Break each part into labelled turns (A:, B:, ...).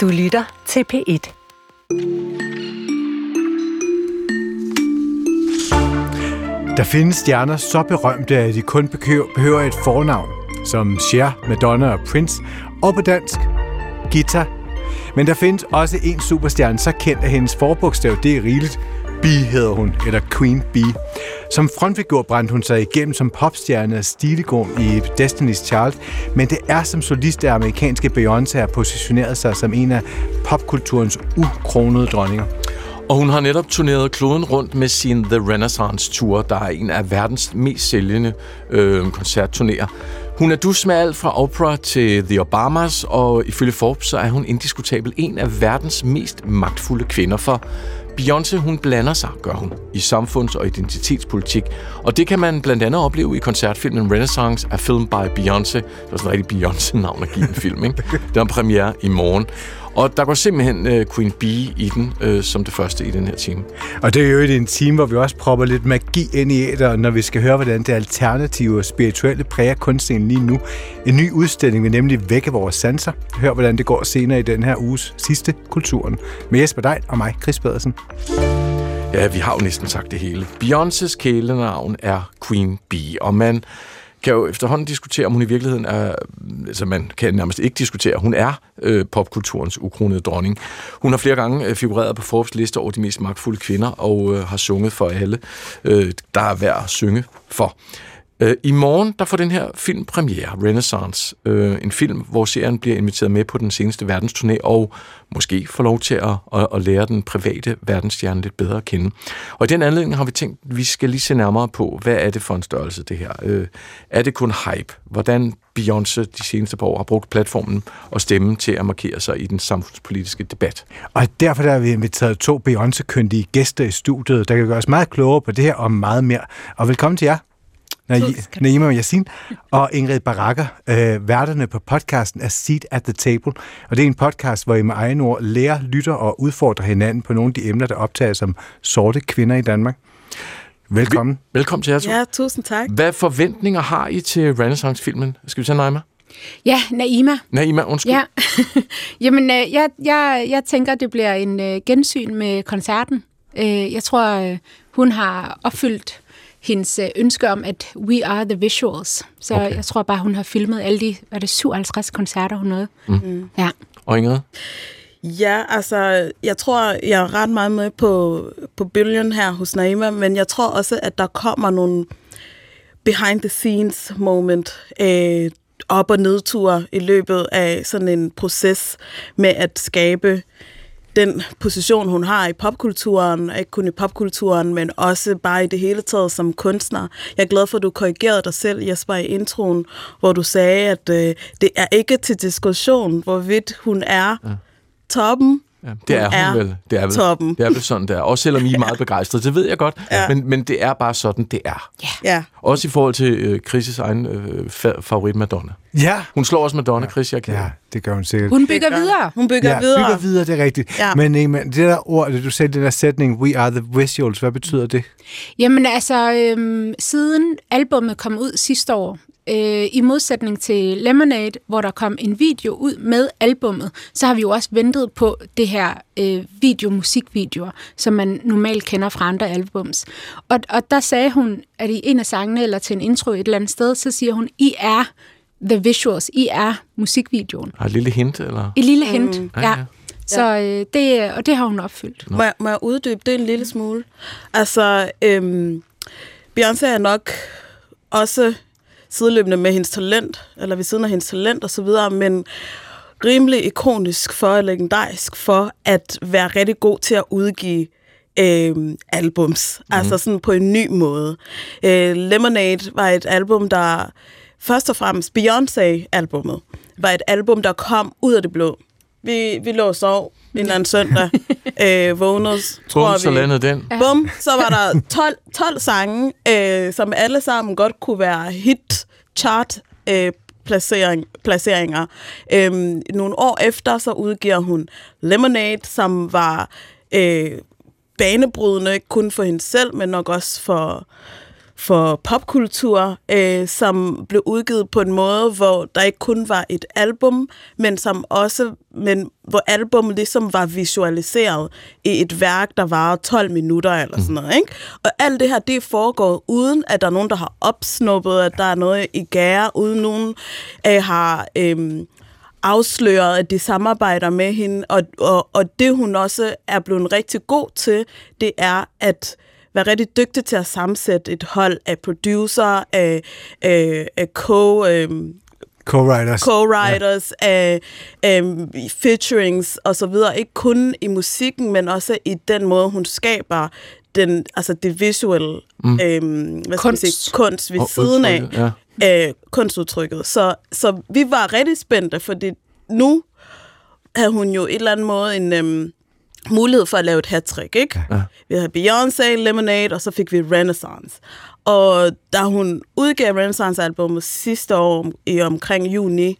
A: Du lytter til P1.
B: Der findes stjerner så berømte, at de kun behøver et fornavn, som Cher, Madonna og Prince, og på dansk, Gita. Men der findes også en superstjerne, så kendt af hendes forbogstav, det er rigeligt. Bee hedder hun, eller Queen Bee. Som frontfigur brændte hun sig igennem som popstjerne og stilegrum i Destiny's Child, men det er som solist, at amerikanske Beyoncé har positioneret sig som en af popkulturens ukronede dronninger.
C: Og hun har netop turneret kloden rundt med sin The Renaissance Tour, der er en af verdens mest sælgende øh, koncertturnéer. Hun er dus med alt fra Oprah til The Obamas, og ifølge Forbes så er hun indiskutabel en af verdens mest magtfulde kvinder, for Beyoncé, hun blander sig, gør hun, i samfunds- og identitetspolitik. Og det kan man blandt andet opleve i koncertfilmen Renaissance af Film by Beyoncé. Det er sådan rigtig Beyoncé-navn at give en film, ikke? Den er premiere i morgen. Og der går simpelthen uh, Queen Bee i den, uh, som det første i den her time.
B: Og det er jo en time, hvor vi også propper lidt magi ind i æder, når vi skal høre, hvordan det alternative og spirituelle præger kunstscenen lige nu. En ny udstilling vil nemlig vække vores sanser. Hør, hvordan det går senere i den her uges sidste Kulturen. Med Jesper Dein og mig, Chris Pedersen.
C: Ja, vi har jo næsten sagt det hele. Beyoncés kælenavn er Queen Bee, og man kan jo efterhånden diskutere, om hun i virkeligheden er, altså man kan nærmest ikke diskutere, hun er øh, popkulturens ukronede dronning. Hun har flere gange øh, figureret på Forbes liste over de mest magtfulde kvinder, og øh, har sunget for alle, øh, der er værd at synge for. Øh, I morgen der får den her film premiere, Renaissance. Øh, en film, hvor serien bliver inviteret med på den seneste verdensturné, og måske får lov til at, at, at lære den private verdensstjerne lidt bedre at kende. Og i den anledning har vi tænkt, at vi skal lige se nærmere på, hvad er det for en størrelse, det her? Øh, er det kun hype? Hvordan Beyoncé de seneste par år har brugt platformen og stemmen til at markere sig i den samfundspolitiske debat.
B: Og derfor der har vi inviteret to Beyoncé-kyndige gæster i studiet, der kan gøre os meget klogere på det her og meget mere. Og velkommen til jer. Naima og Yasin og Ingrid Barakker, øh, værterne på podcasten er Seat at the Table. Og det er en podcast, hvor I med egen ord lærer, lytter og udfordrer hinanden på nogle af de emner, der optager som sorte kvinder i Danmark. Velkommen.
C: Vel- velkommen til jer
D: Ja, tusind tak.
C: Hvad forventninger har I til Renaissance-filmen? Skal vi tage Naima?
E: Ja, Naima.
C: Naima, undskyld.
E: Ja. Jamen, øh, jeg, jeg, jeg tænker, det bliver en øh, gensyn med koncerten. Øh, jeg tror, øh, hun har opfyldt hendes øh, ønske om, at we are the visuals. Så okay. jeg tror bare, hun har filmet alle de, hvad er det, 57 koncerter, hun nåede. Mm. Ja.
C: Og Ingrid?
D: Ja, altså, jeg tror, jeg er ret meget med på, på bølgen her hos Naima, men jeg tror også, at der kommer nogle behind-the-scenes moment, øh, op- og nedture i løbet af sådan en proces med at skabe den position, hun har i popkulturen, ikke kun i popkulturen, men også bare i det hele taget som kunstner. Jeg er glad for, at du korrigerede dig selv, Jesper, i introen, hvor du sagde, at øh, det er ikke til diskussion, hvorvidt hun er ja. toppen,
C: Ja, det er hun er vel. Det er vel,
D: toppen.
C: Det er vel sådan, det er. Også selvom I er meget begejstrede, det ved jeg godt. Ja. Men, men det er bare sådan, det er.
D: Ja. ja.
C: Også i forhold til øh, Chris' egen øh, favorit Madonna.
B: Ja.
C: Hun slår også Madonna, ja. Chris, jeg kan.
B: Ja, det gør hun sikkert.
E: Hun bygger videre.
D: Hun bygger
B: ja,
D: videre.
B: bygger videre, det er rigtigt. Ja. Men, men det der ord, du sagde, den der sætning, we are the visuals, hvad betyder det?
E: Jamen altså, øhm, siden albummet kom ud sidste år, øh, i modsætning til Lemonade, hvor der kom en video ud med albummet, så har vi jo også ventet på det her øh, video, musikvideoer, som man normalt kender fra andre albums. Og, og der sagde hun, at i en af sangene, eller til en intro et eller andet sted, så siger hun, I er the visuals, I er musikvideoen.
C: Et lille hint, eller?
E: Et lille hint, mm. ja. ja. Så øh, det, og det har hun opfyldt.
D: Må jeg, må jeg uddybe det en lille smule? Altså, øhm, Beyoncé er nok også sideløbende med hendes talent, eller ved siden af hendes talent og så videre, men rimelig ikonisk for, legendarisk for, at være rigtig god til at udgive øh, albums. Mm. Altså sådan på en ny måde. Øh, Lemonade var et album, der først og fremmest, Beyoncé-albummet, var et album, der kom ud af det blå. Vi, vi lå og sov en eller anden søndag, øh, vågnede, tror
C: Bum, så landede den.
D: Bum, så var der 12, 12 sange, øh, som alle sammen godt kunne være hit chart øh, placering, placeringer. Øhm, nogle år efter, så udgiver hun Lemonade, som var øh, banebrydende, ikke kun for hende selv, men nok også for, for popkultur, øh, som blev udgivet på en måde, hvor der ikke kun var et album, men som også, men hvor album ligesom var visualiseret i et værk, der var 12 minutter eller sådan noget. Ikke? Og alt det her, det foregår uden, at der er nogen, der har opsnuppet, at der er noget i gære, uden nogen øh, har... Øh, afsløret, at de samarbejder med hende, og, og, og det hun også er blevet rigtig god til, det er at være rigtig dygtig til at sammensætte et hold af producer, af, af, af co, øhm,
B: Co-writers.
D: co-writers, ja. af, af featurings og så videre. Ikke kun i musikken, men også i den måde, hun skaber den, altså det visuelle mm. øhm, hvad skal
E: Kunst.
D: Vi sige, kunst ved
C: Og
D: siden af
C: ja.
D: øh, kunstudtrykket. Så, så vi var rigtig spændte, fordi nu havde hun jo et eller andet måde en øhm, mulighed for at lave et hat ikke?
C: Ja.
D: Vi havde Beyoncé, Lemonade, og så fik vi Renaissance. Og da hun udgav Renaissance-albummet sidste år i omkring juni,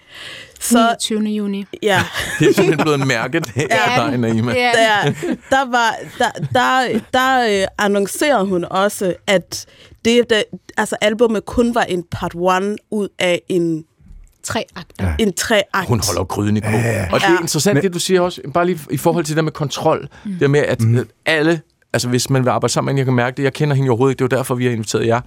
D: så
E: 29. juni.
D: ja,
C: Det er simpelthen blevet en mærkedag
E: Ja,
C: af dig, Naima.
E: Ja.
D: der, der, var, der, der, der øh, annoncerede hun også, at det, det, altså albumet kun var en part one ud af en,
E: Tre akter.
B: Ja.
D: en tre-akt.
C: Hun holder gryden i kog.
B: Ja.
C: Og det er
D: Ja.
C: interessant,
B: Men-
C: det du siger også, bare lige i forhold til det der med kontrol. Mm. Det med, at mm. alle, altså hvis man vil arbejde sammen med jeg kan mærke det, jeg kender hende jo overhovedet ikke, det er jo derfor, vi har inviteret jer.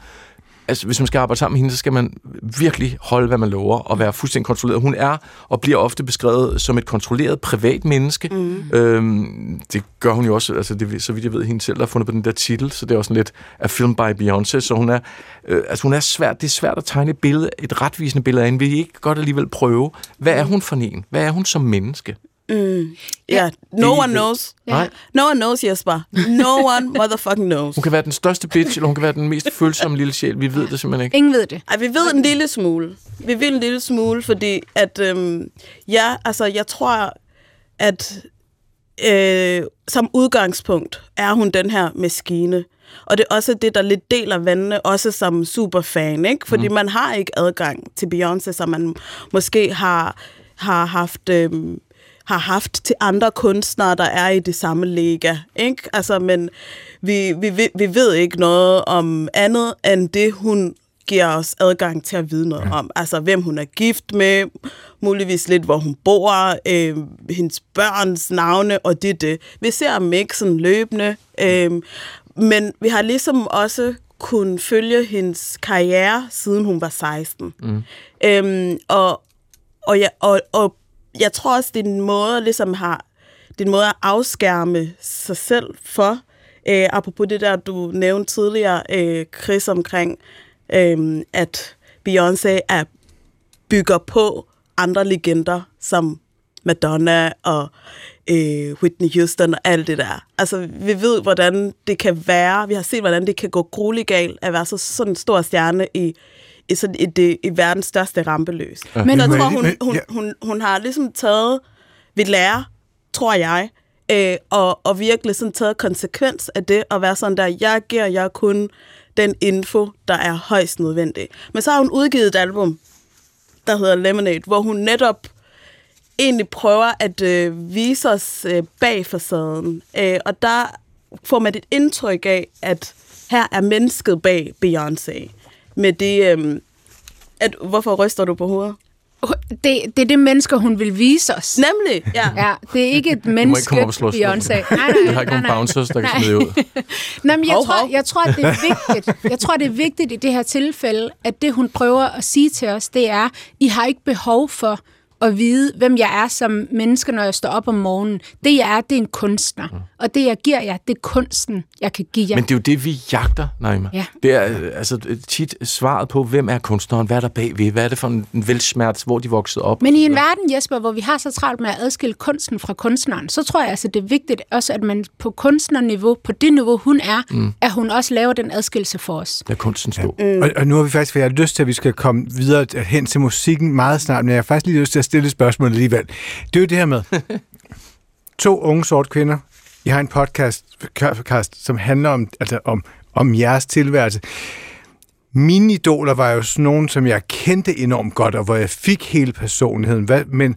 C: Altså, hvis man skal arbejde sammen med hende, så skal man virkelig holde, hvad man lover, og være fuldstændig kontrolleret. Hun er og bliver ofte beskrevet som et kontrolleret privat menneske. Mm. Øhm, det gør hun jo også, altså det, så vidt jeg ved, hende selv der har fundet på den der titel, så det er også lidt a film by Beyoncé, så hun er, øh, altså hun er svært, det er svært at tegne et billede, et retvisende billede af hende. Vil I ikke godt alligevel prøve? Hvad er hun for en? Hvad er hun som menneske?
D: Mm. Ja, no
C: Det-
D: one knows.
C: Nej.
D: No one knows, Jesper. No one motherfucking knows.
C: Hun kan være den største bitch, eller hun kan være den mest følsomme lille sjæl. Vi ved det simpelthen ikke.
E: Ingen ved det.
D: Ej, vi ved en lille smule. Vi ved en lille smule, fordi at, øhm, ja, altså, jeg tror, at øh, som udgangspunkt er hun den her maskine. Og det er også det, der lidt deler vandene, også som superfan, ikke? Fordi mm. man har ikke adgang til Beyoncé, som man måske har, har haft... Øhm, har haft til andre kunstnere, der er i det samme lega. Ikke? Altså, men vi, vi, vi, ved ikke noget om andet, end det, hun giver os adgang til at vide noget ja. om. Altså, hvem hun er gift med, muligvis lidt, hvor hun bor, øh, hendes børns navne, og det det. Vi ser mixen løbende, øh, men vi har ligesom også kunnet følge hendes karriere, siden hun var 16. Mm. Øhm, og, og, ja, og, og jeg tror også, det er en måde, ligesom har, det er en måde at afskærme sig selv for. Øh, apropos det der, du nævnte tidligere, øh, Chris, omkring, øh, at Beyoncé er bygger på andre legender, som Madonna og øh, Whitney Houston og alt det der. Altså, vi ved, hvordan det kan være. Vi har set, hvordan det kan gå grueligt galt at være så, sådan en stor stjerne i, i, sådan, i, det, i verdens største rampeløs. Ja. Men jeg tror, hun, hun, hun, hun har ligesom taget ved lære, tror jeg, øh, og, og virkelig sådan taget konsekvens af det, og være sådan der, jeg giver jer kun den info, der er højst nødvendig. Men så har hun udgivet et album, der hedder Lemonade, hvor hun netop egentlig prøver at øh, vise os øh, bag facaden. Øh, og der får man et indtryk af, at her er mennesket bag Beyoncé. Med det... Øh, at, hvorfor ryster du på hovedet?
E: Det, det er det mennesker, hun vil vise os.
D: Nemlig, ja.
E: Ja, det er ikke et
C: Du må
E: menneske,
C: ikke komme op og slå os.
E: Beyoncé. Nej, nej,
C: Jeg har ikke nogen bouncers, der kan smide ud.
E: Nej, men jeg,
D: Hov,
E: tror,
D: hov.
E: jeg tror, at det er vigtigt. Jeg tror, det er vigtigt i det her tilfælde, at det, hun prøver at sige til os, det er, I har ikke behov for at vide, hvem jeg er som menneske, når jeg står op om morgenen. Det, jeg er, det er en kunstner. Og det, jeg giver jer, det er kunsten, jeg kan give jer.
C: Men det er jo det, vi jagter, Naima.
E: Ja.
C: Det er øh, altså tit svaret på, hvem er kunstneren, hvad er der bagved, hvad er det for en velsmert, hvor de voksede op.
E: Men i en verden, Jesper, hvor vi har så travlt med at adskille kunsten fra kunstneren, så tror jeg altså, det er vigtigt også, at man på kunstnerniveau, på det niveau, hun er, mm. at hun også laver den adskillelse for os.
C: Lad kunsten stå.
B: Mm. Og, og nu har vi faktisk, for jeg har lyst til, at vi skal komme videre hen til musikken meget snart, men jeg har faktisk lige lyst til at stille spørgsmål alligevel. Det er jo det her med, to unge sorte kvinder, I har en podcast, podcast som handler om, altså om, om jeres tilværelse. Mine idoler var jo sådan nogen, som jeg kendte enormt godt, og hvor jeg fik hele personligheden. Hvad, men,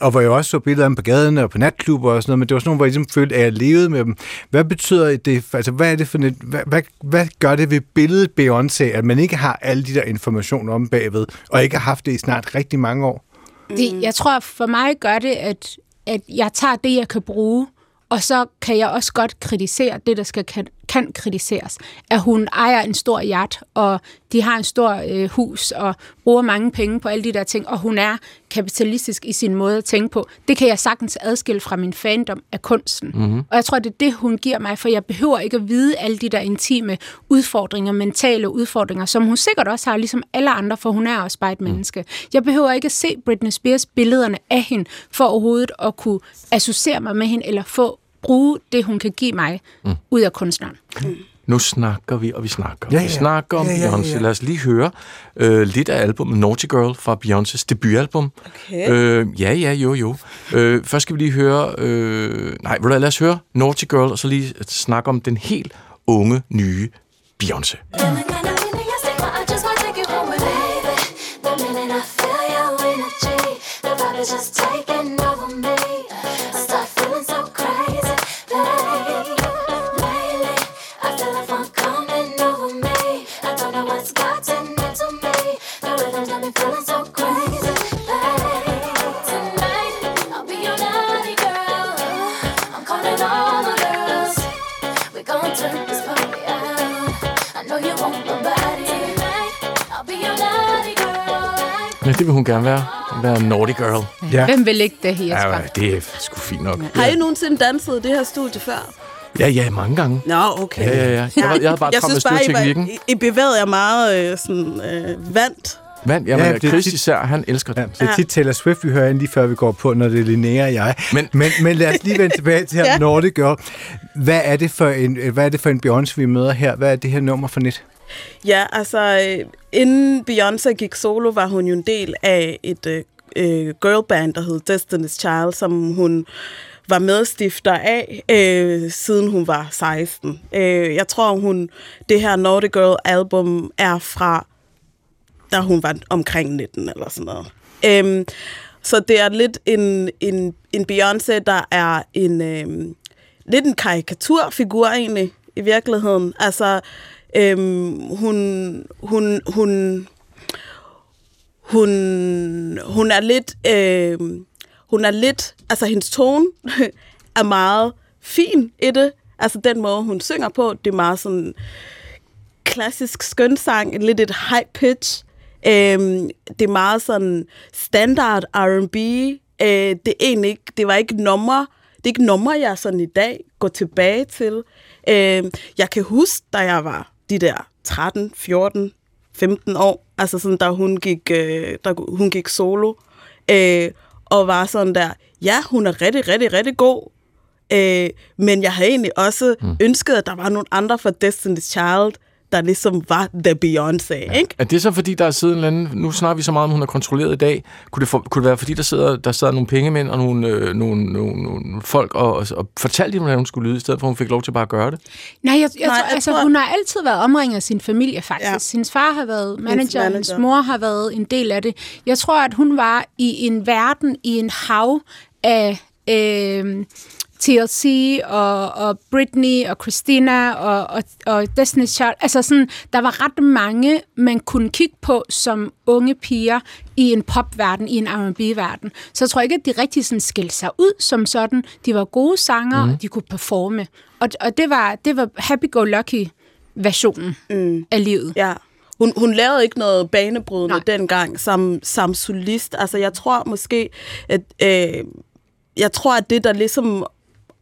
B: og hvor jeg også så billeder af dem på gaden og på natklubber og sådan noget, men det var sådan nogle, hvor jeg ligesom følte, at jeg levede med dem. Hvad betyder det, altså hvad er det for et, hvad, hvad, hvad gør det ved billedet Beyoncé, at man ikke har alle de der informationer om bagved, og ikke har haft det i snart rigtig mange år?
E: Det, jeg tror, for mig gør det, at, at jeg tager det, jeg kan bruge, og så kan jeg også godt kritisere det, der skal kan, kan kritiseres. At hun ejer en stor yacht, og de har en stor øh, hus, og bruger mange penge på alle de der ting, og hun er kapitalistisk i sin måde at tænke på. Det kan jeg sagtens adskille fra min fandom af kunsten. Mm-hmm. Og jeg tror, det er det, hun giver mig, for jeg behøver ikke at vide alle de der intime udfordringer, mentale udfordringer, som hun sikkert også har, ligesom alle andre, for hun er også bare et menneske. Jeg behøver ikke at se Britney Spears billederne af hende, for overhovedet at kunne associere mig med hende, eller få bruge det, hun kan give mig, mm. ud af kunstneren. Mm.
C: Nu snakker vi, og vi snakker. Ja, ja. Vi snakker om ja, ja, Beyoncé. Ja, ja. Lad os lige høre øh, lidt af albumet Naughty Girl fra Beyoncés debutalbum.
D: Okay.
C: Øh, ja, ja, jo, jo. Øh, først skal vi lige høre... Øh, nej, lad os høre Naughty Girl, og så lige snakke om den helt unge, nye Beyoncé. Just taking det vil hun gerne være. Være naughty girl.
E: Ja. Hvem vil ikke det, Jesper?
C: Ja, det er sgu fint nok.
D: Har I nogensinde danset i det her studie før?
C: Ja, ja, mange gange.
D: Nå, okay.
C: Ja, ja, ja. Jeg, var, jeg havde bare
D: jeg synes
C: med
D: bare, I, var, I, I bevægede jer meget øh, sådan, øh, vandt.
C: Vand, jamen,
B: Ja,
C: ja,
B: det er
C: Chris
B: tit-
C: især, han elsker
B: Ja,
C: den.
B: det er tit Taylor Swift, vi hører ind lige før vi går på, når det er Linnea og jeg.
C: Men-
B: men, men lad os lige vende tilbage til her
D: Ja.
B: ja. Naughty Girl. Hvad er, det for en, hvad er det for en Beyoncé, vi møder her? Hvad er det her nummer for net?
D: Ja, altså, øh, inden Beyoncé gik solo, var hun jo en del af et øh, øh, girlband, der hed Destiny's Child, som hun var medstifter af, øh, siden hun var 16. Øh, jeg tror, hun det her Naughty Girl album er fra, da hun var omkring 19 eller sådan noget. Øhm, så det er lidt en, en, en Beyoncé, der er en øhm, lidt en karikaturfigur egentlig, i virkeligheden. Altså, øhm, hun, hun, hun, hun, hun er lidt, øhm, hun er lidt, altså hendes tone er meget fin i det. Altså den måde, hun synger på, det er meget sådan klassisk skønsang, lidt et high pitch. Øhm, det er meget sådan standard R&B. Øh, det er egentlig ikke, det var ikke nummer, det er ikke nummer, jeg sådan i dag går tilbage til. Øh, jeg kan huske, da jeg var de der 13, 14, 15 år, altså sådan, da hun gik, øh, da hun gik solo, øh, og var sådan der, ja, hun er rigtig, rigtig, rigtig god, øh, men jeg havde egentlig også mm. ønsket, at der var nogle andre fra Destiny's Child, der ligesom var The Beyoncé, ja. ikke?
C: Er det så fordi, der sidder en eller anden... Nu snakker vi så meget om, hun er kontrolleret i dag. Kunne det, for, kunne det være fordi, der sidder, der sidder nogle pengemænd og nogle, øh, nogle, nogle, nogle folk og, og, og fortalte dem, hvordan hun skulle lyde, i stedet for, at hun fik lov til bare at gøre det?
E: Nej, jeg, jeg,
D: Nej,
E: tror,
D: jeg
E: altså,
D: tror-
E: hun har altid været omringet af sin familie, faktisk.
D: Ja.
E: Hendes far har været manager,
D: manager.
E: hendes mor har været en del af det. Jeg tror, at hun var i en verden, i en hav af øh, TLC og, og Britney og Christina og, og, og Destiny's Child. Altså sådan, der var ret mange, man kunne kigge på som unge piger i en popverden, i en R&B-verden. Så jeg tror ikke, at de rigtig sådan skilte sig ud som sådan. De var gode sanger, mm. og de kunne performe. Og, og det var, det var happy-go-lucky-versionen mm. af livet.
D: Ja. Hun, hun lavede ikke noget banebrydende
E: Nej.
D: dengang som, som solist. Altså, jeg tror måske, at øh, jeg tror, at det, der ligesom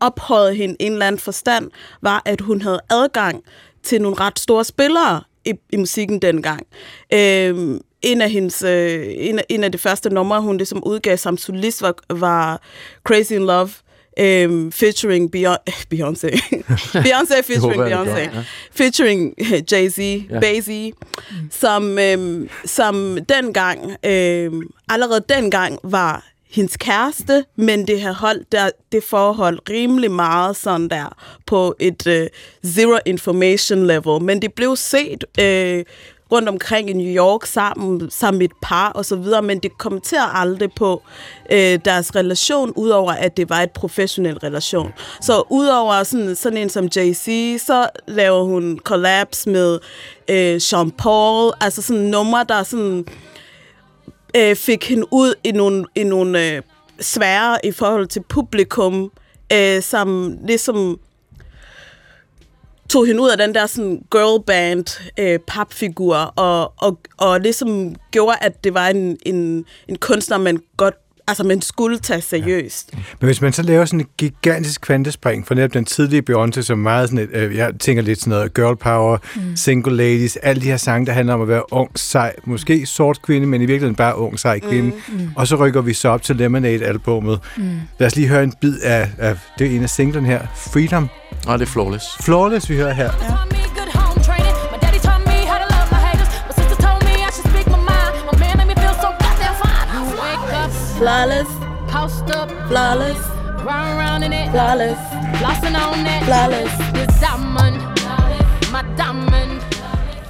D: ophøjede hende i en eller anden forstand, var, at hun havde adgang til nogle ret store spillere i, i musikken dengang. Øh, en af hendes, øh, en, af, en af de første numre, hun ligesom udgav som solist, var, var Crazy in Love, um, featuring Beyon- Beyoncé. Beyoncé featuring Beyoncé.
C: ja.
D: Featuring øh, Jay-Z,
C: Ja.
D: ja. Bazy, som, øhm, som dengang, øhm, allerede dengang var hendes kæreste, men det har holdt der, det forhold rimelig meget sådan der på et øh, zero information level. Men det blev set øh, rundt omkring i New York sammen, som et par og så videre, men det kommenterer aldrig på øh, deres relation, udover at det var et professionel relation. Så udover sådan, sådan en som Jay-Z, så laver hun collabs med øh, Sean Paul, altså sådan numre, der sådan øh, fik hende ud i nogle, i nogle øh, svære i forhold til publikum, øh, som ligesom tog hende ud af den der sådan girl band øh, papfigur og, og, og ligesom gjorde, at det var en, en, en kunstner, man godt altså man skulle tage seriøst. Ja.
B: Men hvis man så laver sådan et gigantisk kvantespring for netop den tidlige Beyoncé, som meget sådan et, øh, jeg tænker lidt sådan noget girl power, mm. single ladies, alle de her sange, der handler om at være ung, sej, måske sort kvinde, men i virkeligheden bare ung, sej kvinde. Mm. Mm. Og så rykker vi så op til Lemonade-albummet. Mm. Lad os lige høre en bid af, af det er en af singlen her, Freedom.
C: Ah, det er Flawless.
B: Flawless, vi hører her. Ja.
D: Flawless. Post up. Flawless. Run around in it. Flawless. Flossing on it. Flawless. This diamond. My diamond.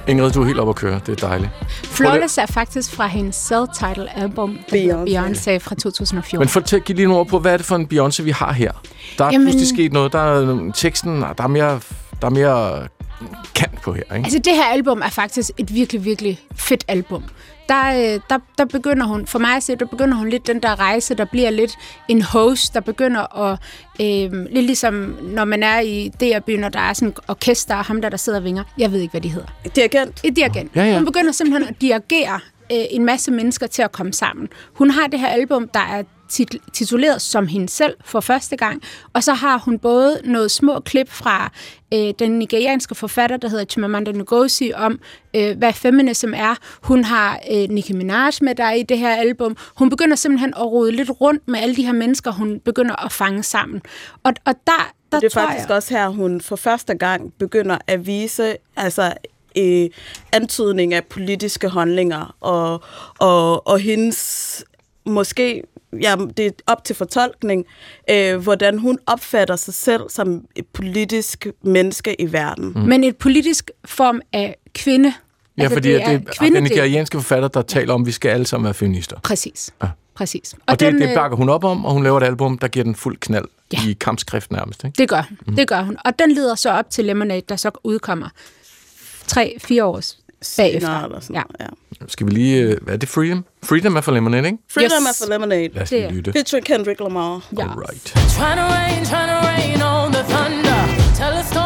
C: Ingrid, du er helt oppe at køre. Det er dejligt.
E: Flawless er faktisk fra hendes self-title album, Beyoncé fra 2014.
C: Men fortæl, giv lige nogle ord på, hvad er det for en Beyoncé, vi har her? Der er Jamen, pludselig sket noget. Der er teksten, der er mere, der er mere på her, ikke?
E: Altså, det her album er faktisk et virkelig, virkelig fedt album der, øh, der, der begynder hun, for mig at se, der begynder hun lidt den der rejse, der bliver lidt en host, der begynder at, øh, lidt ligesom når man er i DR-byen, og der er sådan en orkester, og ham der, der sidder og vinger. Jeg ved ikke, hvad de hedder.
D: Dirigent.
E: Et dirigent. Ja, ja. Hun begynder simpelthen at dirigere øh, en masse mennesker til at komme sammen. Hun har det her album, der er tituleret som hende selv for første gang. Og så har hun både noget små klip fra øh, den nigerianske forfatter, der hedder Chimamanda Ngozi, om øh, hvad feminism er. Hun har øh, Nicki Minaj med der i det her album. Hun begynder simpelthen at rode lidt rundt med alle de her mennesker, hun begynder at fange sammen. Og, og der, der
D: det er faktisk jeg... også her, hun for første gang begynder at vise altså, øh, antydning af politiske holdninger, og, og, og hendes måske ja, det er op til fortolkning, øh, hvordan hun opfatter sig selv som et politisk menneske i verden.
E: Mm. Men et politisk form af kvinde.
C: Ja, altså, fordi det er, det er den nigerianske forfatter, der taler om, at vi skal alle sammen være feminister.
E: Præcis. Ja. Præcis.
C: Og, og det, den, det øh, bakker hun op om, og hun laver et album, der giver den fuld knald ja. i kampskrift nærmest. Ikke?
E: Det gør mm. det gør hun. Og den leder så op til Lemonade, der så udkommer tre-fire års bagefter.
D: Eller sådan, ja. ja.
C: Skal vi lige... Øh, hvad er det? Freedom? Freedom er for Lemonade, ikke?
D: Freedom yes. er for Lemonade.
C: Lad os lige lytte.
D: Featuring Kendrick Lamar.
C: Ja. Alright. Trying to rain, trying to rain on the thunder. Tell a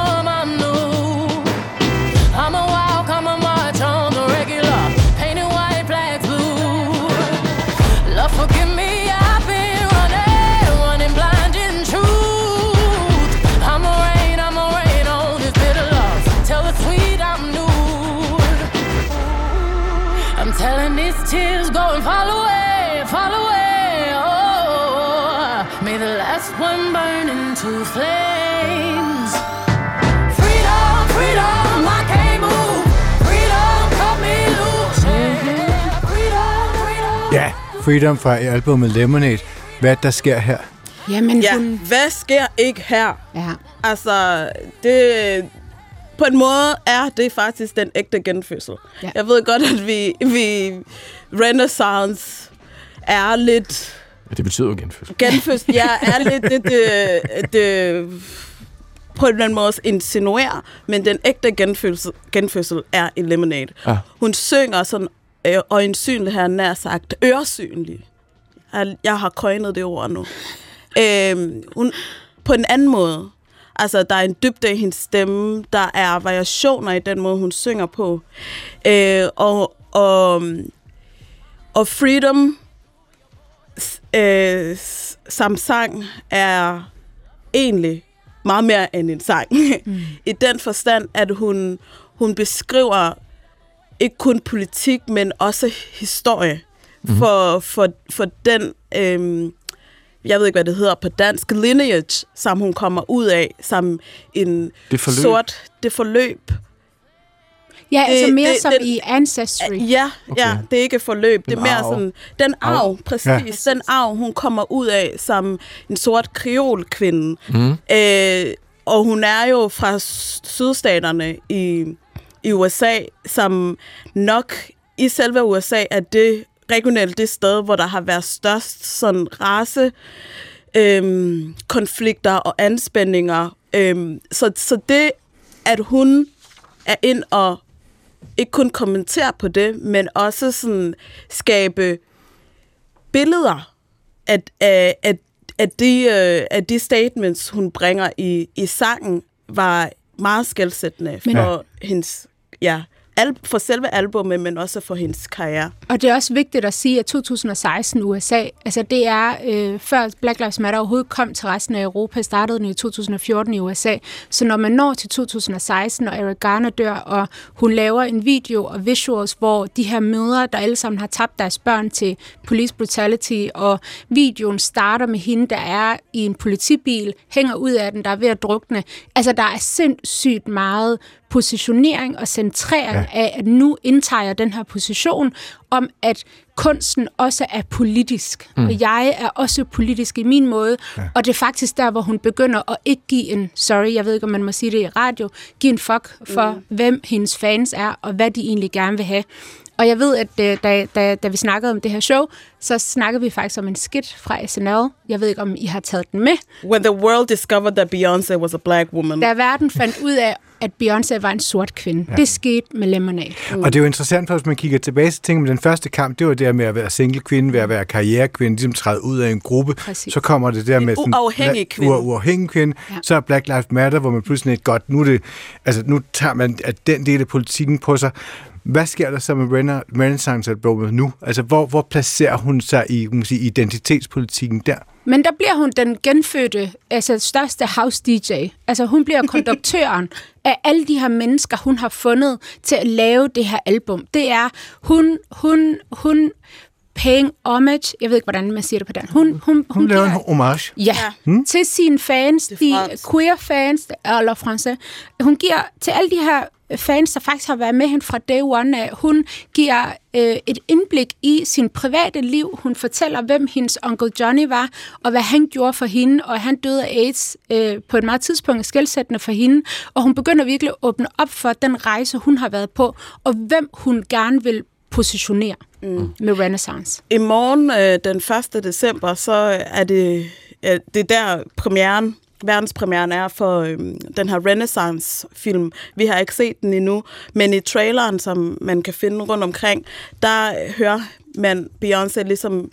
C: telling these tears go and fall away, fall away. Oh, may the last one burn into flames. Freedom, freedom, I can't move. Freedom, cut me loose. Yeah, freedom, freedom. Ja, Freedom fra albumet Lemonade. Hvad der sker her?
E: Jamen,
D: ja, hun... hvad sker ikke her?
E: Ja.
D: Altså, det, på en måde er det faktisk den ægte genfødsel. Ja. Jeg ved godt, at vi, vi renaissance er lidt...
C: Ja, det betyder jo genfødsel.
D: Genfødsel, ja, er lidt det, det, det på en eller anden måde insinuerer, men den ægte genfødsel, genfødsel er i Lemonade. Ja. Hun synger sådan, øh, og ensynligt her nær sagt, øresynlig. Jeg, jeg har køjnet det ord nu. Øh, hun, på en anden måde. Altså, der er en dybde i hendes stemme. Der er variationer i den måde, hun synger på. Øh, og, og, og Freedom øh, som sang er egentlig meget mere end en sang. Mm. I den forstand, at hun, hun beskriver ikke kun politik, men også historie mm. for, for, for den øh, jeg ved ikke, hvad det hedder på dansk, lineage, som hun kommer ud af, som en
C: det forløb.
D: sort, det forløb.
E: Ja, det, altså mere det, som den, i Ancestry.
D: Ja, okay. ja, det er ikke forløb, det er mere arv. sådan, den arv, arv. præcis, ja. den arv, hun kommer ud af som en sort kreolkvinde. Mm. Øh, og hun er jo fra sydstaterne i i USA, som nok i selve USA er det regionalt det sted, hvor der har været størst sådan race øhm, konflikter og anspændinger. Øhm, så, så det, at hun er ind og ikke kun kommentere på det, men også sådan skabe billeder af, af, af, af, de, øh, af de statements, hun bringer i, i sangen, var meget skældsættende for ja. hendes ja, al- for selve albummet, men også for hendes karriere.
E: Og det er også vigtigt at sige, at 2016 USA, altså det er øh, før Black Lives Matter overhovedet kom til resten af Europa, startede den i 2014 i USA. Så når man når til 2016, og Eric Garner dør, og hun laver en video og visuals, hvor de her mødre, der alle sammen har tabt deres børn til police brutality, og videoen starter med hende, der er i en politibil, hænger ud af den, der er ved at drukne. Altså der er sindssygt meget positionering og centrering ja. af, at nu indtager jeg den her position om, at kunsten også er politisk, mm. og jeg er også politisk i min måde, ja. og det er faktisk der, hvor hun begynder at ikke give en, sorry, jeg ved ikke, om man må sige det i radio, give en fuck for, mm. hvem hendes fans er, og hvad de egentlig gerne vil have. Og jeg ved, at øh, da, da, da vi snakkede om det her show, så snakkede vi faktisk om en skit fra SNL. Jeg ved ikke, om I har taget den med.
D: When the world discovered that Beyoncé was a black woman.
E: Da verden fandt ud af, at Beyoncé var en sort kvinde. Ja. Det skete med Lemonade.
B: Mm. Og det er jo interessant, for hvis man kigger tilbage til ting med den første kamp, det var det med at være single kvinde, ved at være karrierekvinde, ligesom træde ud af en gruppe. Præcis. Så kommer det der med...
D: En uafhængig kvinde.
B: Uafhængig kvinde. Ja. Så er Black Lives Matter, hvor man pludselig er godt, nu, det, altså, nu tager man at den del af politikken på sig. Hvad sker der så med Renaissance-albumet nu? Altså, hvor, hvor placerer hun sig i man sige, identitetspolitikken der?
E: Men der bliver hun den genfødte, altså største house-DJ. Altså hun bliver konduktøren af alle de her mennesker, hun har fundet til at lave det her album. Det er, hun, hun, hun paying homage, jeg ved ikke, hvordan man siger det på den.
B: Hun, hun, hun, hun laver en homage.
E: Ja, hmm? til sine fans, de queer fans, eller français. Hun giver til alle de her fans, der faktisk har været med hende fra day one af. Hun giver øh, et indblik i sin private liv. Hun fortæller, hvem hendes onkel Johnny var, og hvad han gjorde for hende, og han døde af AIDS øh, på et meget tidspunkt skældsættende for hende. Og hun begynder virkelig at åbne op for den rejse, hun har været på, og hvem hun gerne vil positionere mm. med Renaissance.
D: I morgen, øh, den 1. december, så er det, øh, det der premieren verdenspremieren er for øhm, den her Renaissance-film. Vi har ikke set den endnu, men i traileren, som man kan finde rundt omkring, der hører man Beyoncé ligesom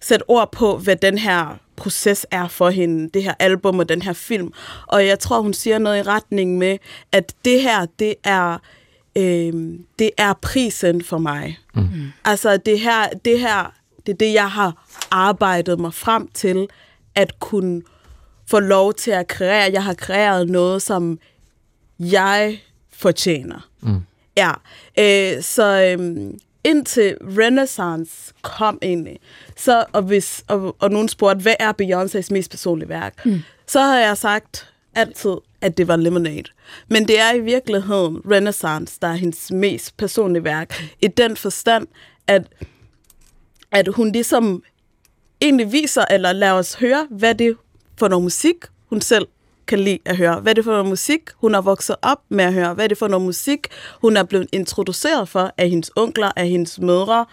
D: sætte ord på, hvad den her proces er for hende, det her album og den her film. Og jeg tror, hun siger noget i retning med, at det her, det er øh, det er prisen for mig. Mm. Altså det her, det her, det er det, jeg har arbejdet mig frem til, at kunne få lov til at kreere. Jeg har kreeret noget, som jeg fortjener. Mm. Ja, øh, så øh, indtil Renaissance kom egentlig, så, og, hvis, og, og nogen spurgte, hvad er Beyoncés mest personlige værk? Mm. Så har jeg sagt altid, at det var Lemonade. Men det er i virkeligheden Renaissance, der er hendes mest personlige værk. I den forstand, at, at hun ligesom egentlig viser, eller lader os høre, hvad det for noget musik, hun selv kan lide at høre. Hvad er det for noget musik, hun har vokset op med at høre? Hvad er det for noget musik, hun er blevet introduceret for af hendes onkler, af hendes mødre?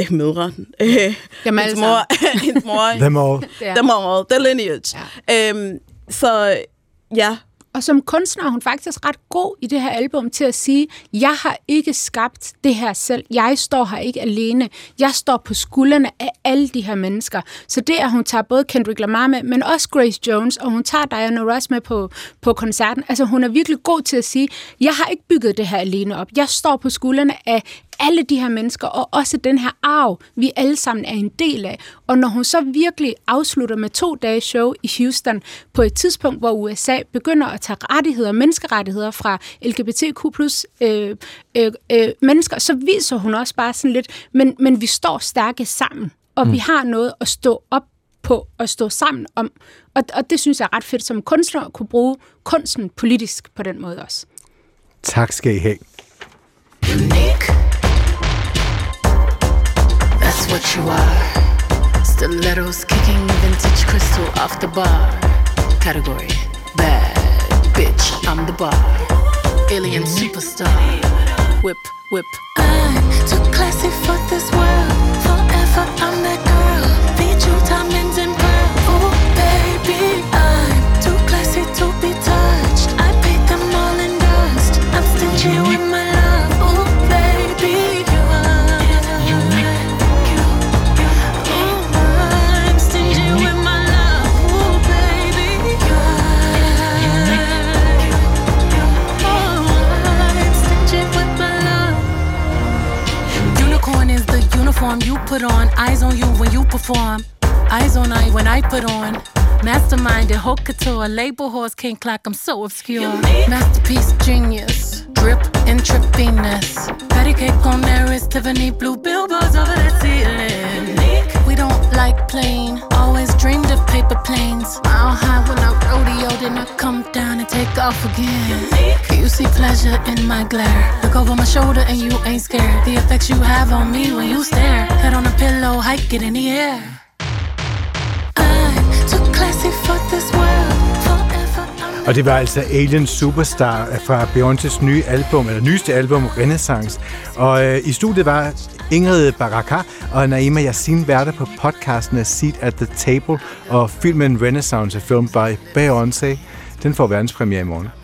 D: Øh, mødre. Øh, hendes mor. hendes mor.
B: Them all.
D: Them all. The lineage. Ja. Øhm, så ja,
E: og som kunstner er hun faktisk ret god i det her album til at sige, jeg har ikke skabt det her selv. Jeg står her ikke alene. Jeg står på skuldrene af alle de her mennesker. Så det er, at hun tager både Kendrick Lamar med, men også Grace Jones, og hun tager Diana Ross med på, på koncerten. Altså hun er virkelig god til at sige, jeg har ikke bygget det her alene op. Jeg står på skuldrene af alle de her mennesker, og også den her arv, vi alle sammen er en del af. Og når hun så virkelig afslutter med to dage show i Houston, på et tidspunkt, hvor USA begynder at tage rettigheder, menneskerettigheder fra LGBTQ plus øh, øh, øh, mennesker, så viser hun også bare sådan lidt, men, men vi står stærke sammen, og mm. vi har noget at stå op på at stå sammen om. Og, og det synes jeg er ret fedt som kunstner at kunne bruge kunsten politisk på den måde også.
B: Tak skal I have.
A: What you are. Stilettos kicking vintage crystal off the bar. Category bad bitch, I'm the bar. alien superstar. Whip, whip.
F: I'm too classy for this world. Forever I'm that you put on. Eyes on you when you perform. Eyes on I when I put on. Masterminded, haute couture, label horse, king clock, I'm so obscure. Masterpiece, genius, drip, intravenous. Patty cake on there is Tiffany blue billboards over the ceiling. Like plane. always dreamed of paper planes. Mile high when I rodeo, then I come down and take off again. You see pleasure in my glare. Look over my shoulder and you ain't scared. The effects you have on me when you stare. Head on a pillow, hike it in the air. I'm too classy for this world.
B: Og det var altså Alien Superstar fra Beyoncés nye album, eller nyeste album, Renaissance. Og øh, i studiet var Ingrid Baraka og Naima Yassin værter på podcasten af Seat at the Table, og filmen Renaissance er filmet by Beyoncé. Den får verdenspremiere i morgen.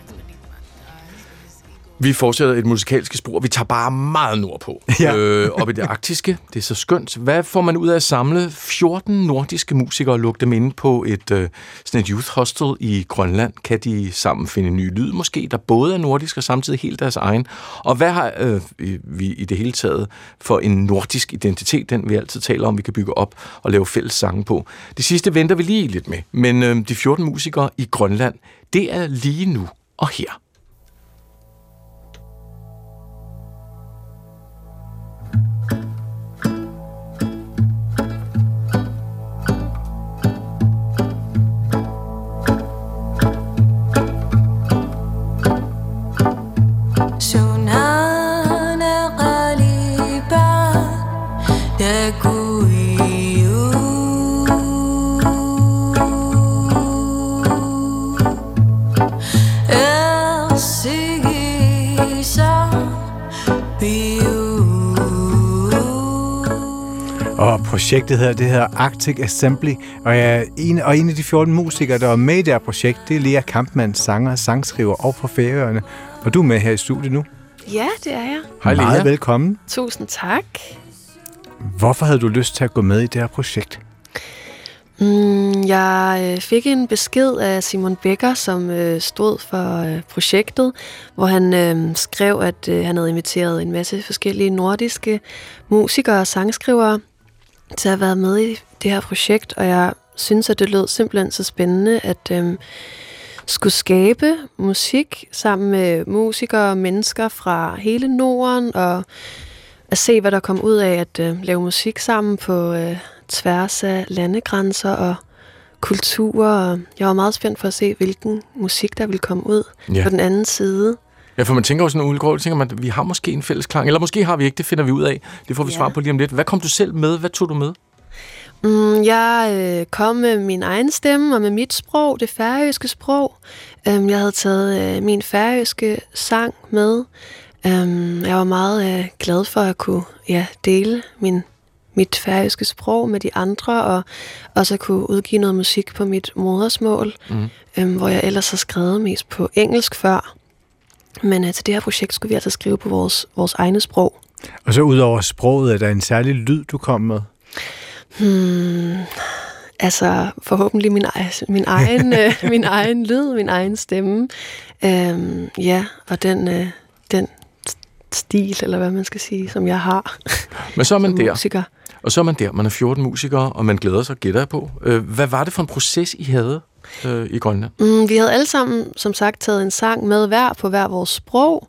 C: Vi fortsætter et musikalske spor. Vi tager bare meget nordpå.
B: Ja.
C: Øh, op i det arktiske. Det er så skønt. Hvad får man ud af at samle 14 nordiske musikere og lukke dem ind på et, øh, sådan et youth hostel i Grønland? Kan de sammen finde ny lyd måske, der både er nordisk og samtidig helt deres egen? Og hvad har øh, vi i det hele taget for en nordisk identitet, den vi altid taler om, vi kan bygge op og lave fælles sange på? Det sidste venter vi lige lidt med. Men øh, de 14 musikere i Grønland, det er lige nu og her.
B: Og projektet her, det hedder Arctic Assembly, og, jeg er en, og en af de 14 musikere, der er med i det her projekt, det er Lea Kampmann, sanger, sangskriver og fra Færøerne. Og du er med her i studiet nu.
G: Ja, det er jeg.
C: Hej, Lea.
B: Meget velkommen.
G: Tusind tak.
B: Hvorfor havde du lyst til at gå med i det her projekt?
G: Mm, jeg øh, fik en besked af Simon Becker, som øh, stod for øh, projektet, hvor han øh, skrev, at øh, han havde inviteret en masse forskellige nordiske musikere og sangskrivere til at være med i det her projekt, og jeg synes, at det lød simpelthen så spændende, at øh, skulle skabe musik sammen med musikere og mennesker fra hele Norden, og at se, hvad der kom ud af at øh, lave musik sammen på øh, tværs af landegrænser og kulturer. Jeg var meget spændt for at se, hvilken musik, der ville komme ud
C: ja.
G: på den anden side.
C: Ja, for man tænker jo sådan udgård, tænker man, at vi har måske en fælles klang, eller måske har vi ikke, det finder vi ud af. Det får vi
G: Ja.
C: svar på lige om lidt. Hvad kom du selv med? Hvad tog du med?
G: Mm, jeg øh, kom med min egen stemme og med mit sprog, det færøske sprog. Um, jeg havde taget øh, min færøske sang med. Um, jeg var meget øh, glad for at kunne ja, dele min, mit færøske sprog med de andre, og også at kunne udgive noget musik på mit modersmål,
C: Mhm.
G: um, hvor jeg ellers har skrevet mest på engelsk før. Men øh, til det her projekt skulle vi altså skrive på vores, vores egne sprog.
B: Og så ud over sproget, er der en særlig lyd, du kom med?
G: Hmm, altså forhåbentlig min, min, egen, øh, min egen lyd, min egen stemme. Øhm, ja, og den, øh, den stil, eller hvad man skal sige, som jeg har
C: Men så er man
G: som
C: der,
G: musiker.
C: og så er man der. Man er 14 musikere, og man glæder sig, gætter på. Øh, Hvad var det for en proces, I havde øh, i Grønland?
G: Mm, vi havde alle sammen, som sagt, taget en sang med hver på hver vores sprog.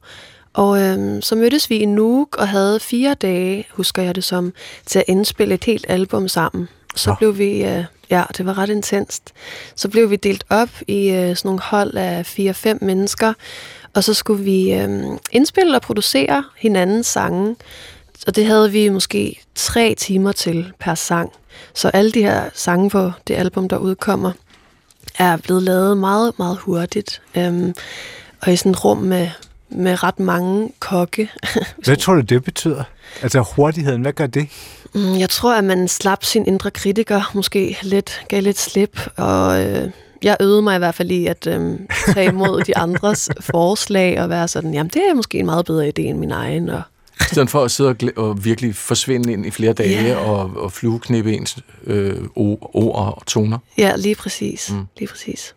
G: Og øhm, så mødtes vi i Nuuk og havde fire dage, husker jeg det som, til at indspille et helt album sammen. Så
B: Nå.
G: blev vi, øh, ja, det var ret intenst. Så blev vi delt op i øh, sådan nogle hold af fire-fem mennesker, og så skulle vi øh, indspille og producere hinandens sange. Og det havde vi måske tre timer til per sang. Så alle de her sange på det album, der udkommer, er blevet lavet meget, meget hurtigt. Øhm, og i sådan et rum med, med ret mange kokke.
B: Hvad tror du, det betyder? Altså hurtigheden, hvad gør det?
G: Mm, Jeg tror, at man slap sin indre kritiker, måske lidt, gav lidt slip, og øh, jeg øvede mig i hvert fald i at øh, tage imod de andres forslag og være sådan, jamen det er måske en meget bedre idé end min egen, og
C: I stedet for at sidde og, og virkelig forsvinde ind i flere dage
G: Ja.
C: og, og flueknippe ens øh, ord og toner.
G: ja, lige præcis,
C: Mm.
G: lige præcis.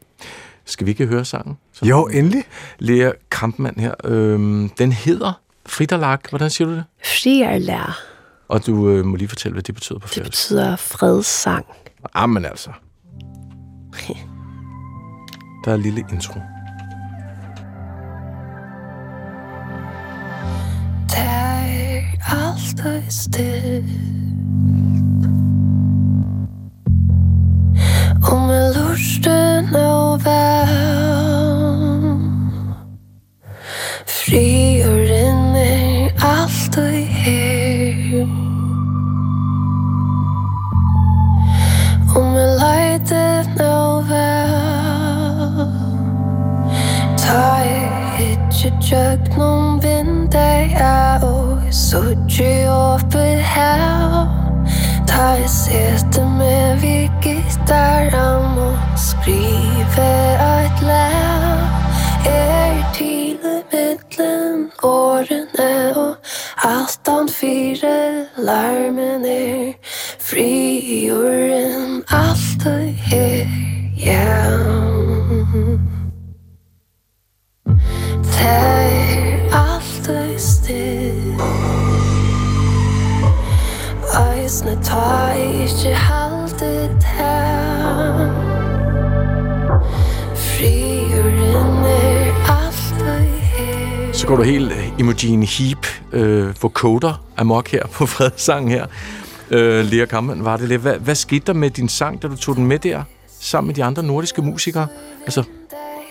C: Skal vi ikke høre sangen? Så
B: Jo, endelig.
C: Lea Kampmann her. Øhm, den hedder Fritterlag. Hvordan siger du det?
G: Frierlær,
C: Og du øh, må lige fortælle, hvad det betyder på
G: det
C: færøsk.
G: betyder fredssang.
C: Jamen altså. Der er en lille intro.
H: Det er alltid still.
C: Øh, koder amok her på fredssangen her. Øh, Lea Kampmann, var det lidt. Hvad, hvad skete der med din sang, da du tog den med der? Sammen med de andre nordiske musikere? Altså,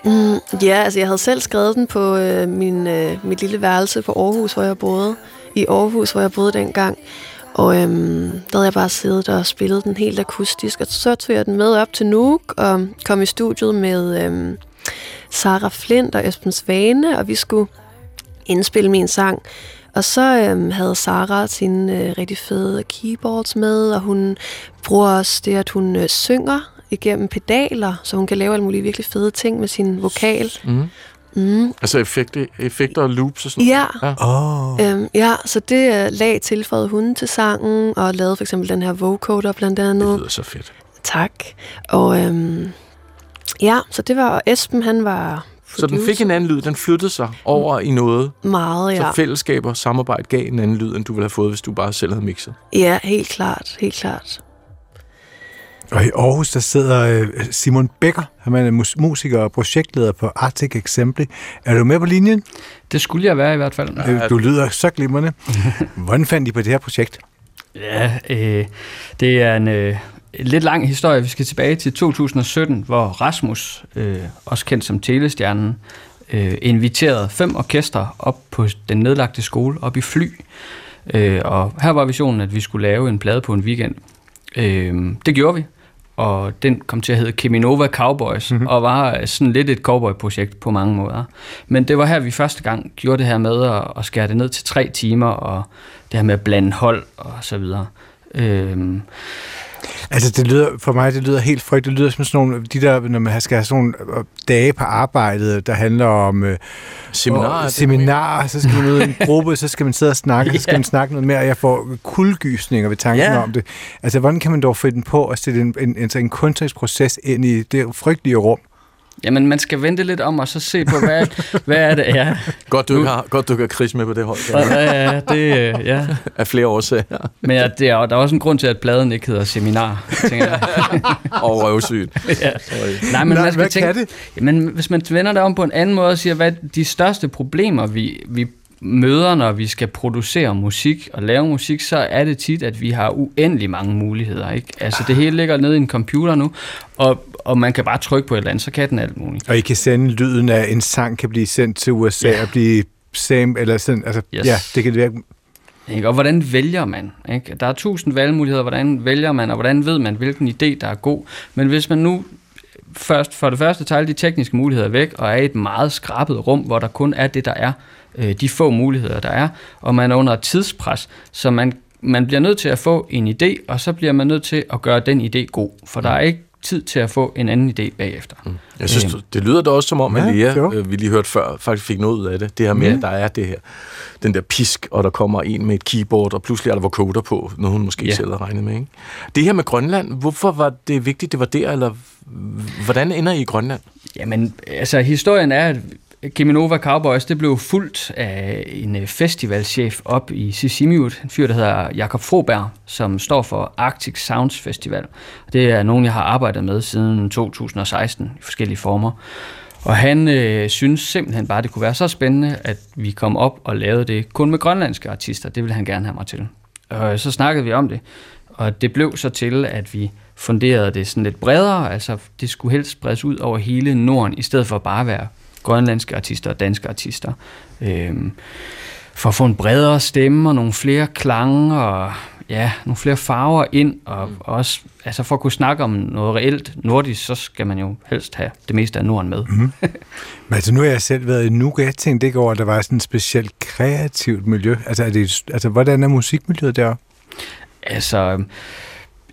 G: Mm, ja, altså jeg havde selv skrevet den på øh, min, øh, mit lille værelse på Aarhus, hvor jeg boede. I Aarhus, hvor jeg boede dengang. Og øhm, der havde jeg bare siddet og spillet den helt akustisk. Og så tog jeg den med op til Nuuk og kom i studiet med øhm, Sara Flint og Esben Svane, og vi skulle indspille min sang. Og så øhm, havde Sara sine øh, rigtig fede keyboards med, og hun bruger også det, at hun øh, synger igennem pedaler, så hun kan lave alle mulige virkelig fede ting med sin vokal.
C: mm.
G: Mm.
C: altså effekter, effekter og loops og sådan
G: Ja,
C: Ja.
B: Åh, oh,
G: øhm, ja, så det øh, lag tilføjede hun til sangen, og lavede for eksempel den her vocoder blandt
C: Det
G: andet.
C: lyder så fedt.
G: Tak. Og øhm, ja, så det var, og Esben han var
C: Så den fik en anden lyd. Den flyttede sig over i noget.
G: meget,
C: Så
G: ja.
C: fællesskab og samarbejde gav en anden lyd, end du ville have fået, hvis du bare selv havde mixet.
G: Ja, helt klart, helt klart.
B: og i Aarhus, der sidder øh, Simon Becker. Han er mus- musiker og projektleder på Arctic Assembly. Er du med på linjen?
I: Det skulle jeg være i hvert fald.
B: Du lyder så glimrende. Hvordan fandt I på det her projekt?
I: Ja, øh, det er en øh, lidt lang historie. Vi skal tilbage til 2017, hvor Rasmus, øh, også kendt som Telestjernen, øh, inviterede fem orkestre op på den nedlagte skole op i Fly. Øh, og her var visionen, at vi skulle lave en plade på en weekend. Øh, det gjorde vi, og den kom til at hedde Keminova Cowboys, mm-hmm. og var sådan lidt et cowboy-projekt på mange måder. Men det var her, vi første gang gjorde det her med at, at skære det ned til tre timer, og det her med at blande hold og så videre. Øhm,
B: Altså, det lyder, for mig, det lyder helt frygt. Det lyder som sådan nogle, de der, når man skal have sådan nogle øh, dage på arbejdet, der handler om øh,
C: Seminarer.
B: og seminarer, så skal man ud i en gruppe, så skal man sidde og snakke, så skal
I: Ja.
B: man snakke noget mere, og jeg får kuldgysninger ved tanken
C: Ja.
B: om det. Altså, hvordan kan man dog finde på at sætte en, en, en, en kunstnerisk proces ind i det frygtelige rum?
I: Jamen, man skal vente lidt om og så se på, hvad, hvad er det er.
C: Godt, du ikke har, godt, du ikke har Chris med på det hold.
I: Og,
C: Ja.
I: øh, det, øh, ja.
C: Af flere årsager.
I: Men ja, det er, der er også en grund til, at bladen ikke hedder seminar, tænker jeg.
C: Og røvsygt.
I: ja.
C: Sorry.
I: Nej, men
B: Nej,
I: man skal
B: hvad
I: tænke,
B: kan det?
I: Jamen, hvis man vender det om på en anden måde og siger, hvad er de største problemer, vi, vi møder, når vi skal producere musik og lave musik, så er det tit, at vi har uendelig mange muligheder. Ikke? Altså, det hele ligger nede i en computer nu, og, og man kan bare trykke på et eller andet, så kan den alt muligt.
B: Og I kan sende lyden af, en sang kan blive sendt til USA
I: Ja.
B: og blive sam, eller sådan, altså,
I: Yes.
B: ja, det kan virke
I: Ikke? Og hvordan vælger man? Ikke? Der er tusind valgmuligheder, hvordan vælger man, og hvordan ved man, hvilken idé, der er god. Men hvis man nu først, for det første tager alle de tekniske muligheder væk, og er i et meget skrabet rum, hvor der kun er det, der er, øh, de få muligheder, der er, og man er under tidspres, så man, man bliver nødt til at få en idé, og så bliver man nødt til at gøre den idé god, for der er ikke tid til at få en anden idé bagefter. Mm.
C: Jeg synes, det lyder da også som om, at
B: Ja,
C: Lea, øh, vi lige hørte før, faktisk fik noget ud af det. Det her med,
I: Ja.
C: at der er det her, den der pisk, og der kommer en med et keyboard, og pludselig er der vocoder på, noget hun måske
I: Ja.
C: selv har regnet med. Ikke? Det her med Grønland, hvorfor var det vigtigt, det var der, eller hvordan ender I i Grønland?
I: Jamen, altså historien er, at Keminova Cowboys, det blev fuldt af en øh, festivalchef op i Sisimiut, en fyr, der hedder Jakob Froberg, som står for Arctic Sounds Festival. Det er nogen, jeg har arbejdet med siden 2016 i forskellige former. Og han øh, synes simpelthen bare, det kunne være så spændende, at vi kom op og lavede det kun med grønlandske artister. Det ville han gerne have mig til. Og så snakkede vi om det, og det blev så til, at vi funderede det sådan lidt bredere, altså det skulle helst spredes ud over hele Norden, i stedet for bare at være grønlandske artister og danske artister. Øhm, for at få en bredere stemme og nogle flere klange og ja, nogle flere farver ind, og mm. også altså for at kunne snakke om noget reelt nordisk, så skal man jo helst have det meste af Norden med.
B: Mm. Men altså, nu har jeg selv været i og jeg tænkte ikke over, at der var sådan et specielt kreativt miljø. Altså, er det, altså hvordan er musikmiljøet der?
I: Altså,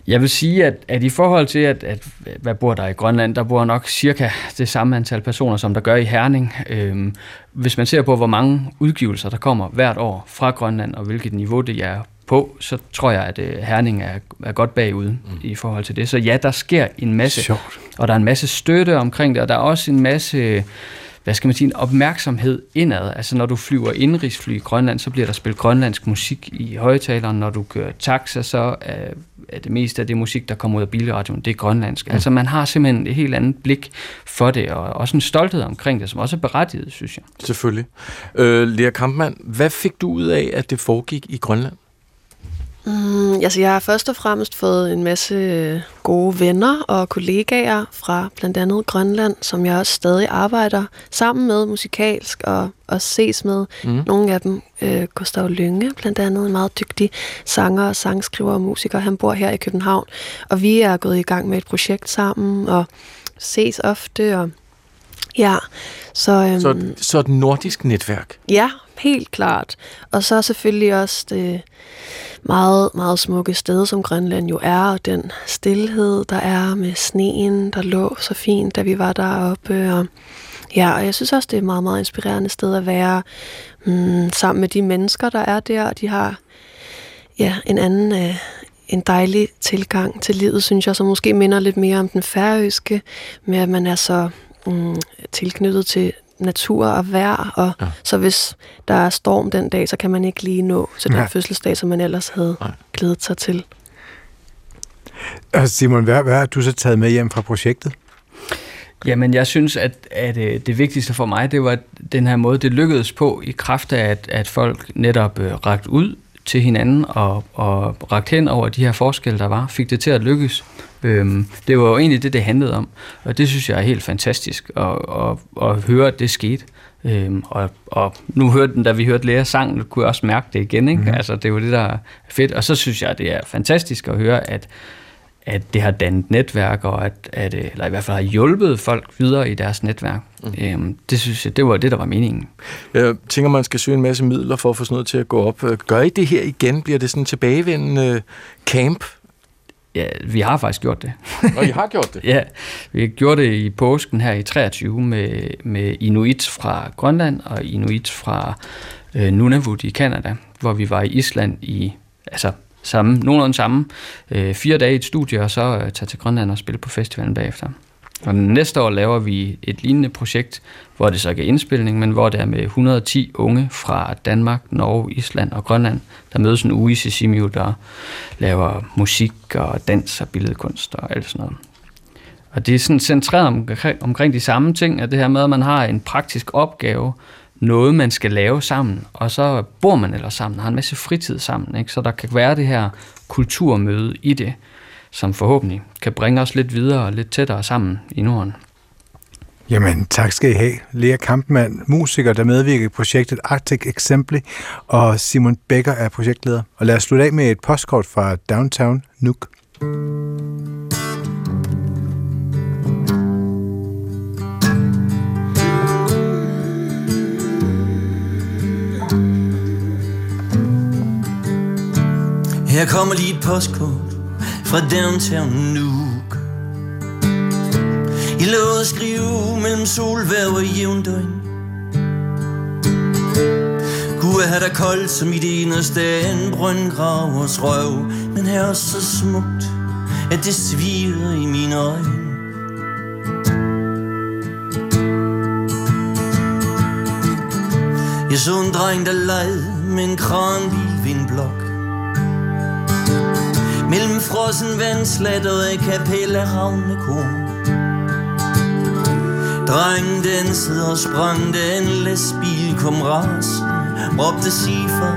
I: jeg vil sige, at, at i forhold til, at, at hvad bor der i Grønland, der bor nok cirka det samme antal personer, som der gør i Herning. Øhm, hvis man ser på, hvor mange udgivelser, der kommer hvert år fra Grønland, og hvilket niveau det er på, så tror jeg, at øh, Herning er, er godt bagud mm. i forhold til det. Så ja, der sker en masse,
B: Sjovt.
I: og der er en masse støtte omkring det, og der er også en masse hvad skal man sige, en opmærksomhed indad. Altså når du flyver indrigsfly i Grønland, så bliver der spillet grønlandsk musik i højtaleren. Når du kører taxa, så er, at det meste af det musik, der kommer ud af bilradioen, det er grønlandsk. Mm. Altså man har simpelthen et helt andet blik for det, og også en stolthed omkring det, som også er berettiget, synes jeg.
C: Selvfølgelig. Øh, Lea Kampmann, hvad fik du ud af, at det foregik i Grønland?
G: Mm, altså, jeg har først og fremmest fået en masse øh, gode venner og kollegaer fra blandt andet Grønland, som jeg også stadig arbejder sammen med musikalsk og også ses med.
C: Mm.
G: Nogle af dem, øh, Gustav Lynge blandt andet, en meget dygtig sanger, sangskriver og musiker. Han bor her i København, og vi er gået i gang med et projekt sammen og ses ofte. Og ja, så, øhm,
C: Så, så et nordisk netværk.
G: Ja, helt klart. Og så selvfølgelig også det meget, meget smukke sted, som Grønland jo er, og den stillhed, der er med sneen, der lå så fint, da vi var deroppe. Og ja, og jeg synes også, det er et meget, meget inspirerende sted at være mm, sammen med de mennesker, der er der, og de har ja, en anden... Øh, en dejlig tilgang til livet, synes jeg, som måske minder lidt mere om den færøske, med at man er så mm, tilknyttet til natur og vejr, og ja. så hvis der er storm den dag, så kan man ikke lige nå til den
B: Nej.
G: fødselsdag, som man ellers havde
C: Nej.
G: glædet sig til.
B: Altså, Simon, hvad, hvad har du så taget med hjem fra projektet?
I: Jamen, jeg synes, at, at øh, det vigtigste for mig, det var den her måde, det lykkedes på i kraft af, at, at folk netop øh, rakt ud til hinanden og, og rakt hen over de her forskelle, der var, fik det til at lykkes. Øhm, det var jo egentlig det, det handlede om, og det synes jeg er helt fantastisk at, at, at høre, at det skete. Øhm, og, og nu hørte den, da vi hørte Lea sang, kunne jeg også mærke det igen. Ikke? Mm. Altså, det jo det, der er fedt. Og så synes jeg, det er fantastisk at høre, at, at det har dannet netværk, og at, at, øh, eller i hvert fald har hjulpet folk videre i deres netværk. Mm. Øhm, det synes jeg, det var det, der var meningen.
C: Jeg tænker, man skal søge en masse midler for at få sådan noget til at gå op. Gør I det her igen? Bliver det sådan en tilbagevendende camp?
I: Ja, vi har faktisk gjort det.
C: Og I har gjort det?
I: Ja, vi gjorde det i påsken her i 23 med, med Inuit fra Grønland og Inuit fra øh, Nunavut i Kanada, hvor vi var i Island i altså samme, nogenlunde samme, øh, fire dage i et studie, og så øh, tage til Grønland og spille på festivalen bagefter. Og næste år laver vi et lignende projekt, hvor det så ikke er indspilning, men hvor det er med 110 unge fra Danmark, Norge, Island og Grønland, der mødes en uge i Sisimiut der laver musik og dans og billedkunst og alt sådan noget. Og det er sådan centreret omkring, omkring de samme ting, at det her med, at man har en praktisk opgave, noget man skal lave sammen, og så bor man ellers sammen, har en masse fritid sammen, ikke? så der kan være det her kulturmøde i det, som forhåbentlig kan bringe os lidt videre og lidt tættere sammen i Norden.
B: Jamen, tak skal I have. Lea Kampmann, musiker, der medvirker i projektet Arctic Exempli, og Simon Becker er projektleder. Og lad os slutte af med et postkort fra Downtown Nuuk.
J: Her kommer lige et postkort fra downtown Nuuk. I lå at skrive mellem solværv og jævndøgn. Gud er der koldt som i det inderste af en brøndgravers røv. Men her er så smukt, at det sviger i mine øjne. Jeg så en dreng, der legede med en kranbil ved en blok. Mellem frossen vandslat og et kapel af ravnekor. Drengen dansede og sprang, da en lastbil kom rasende. Råbte Sifer,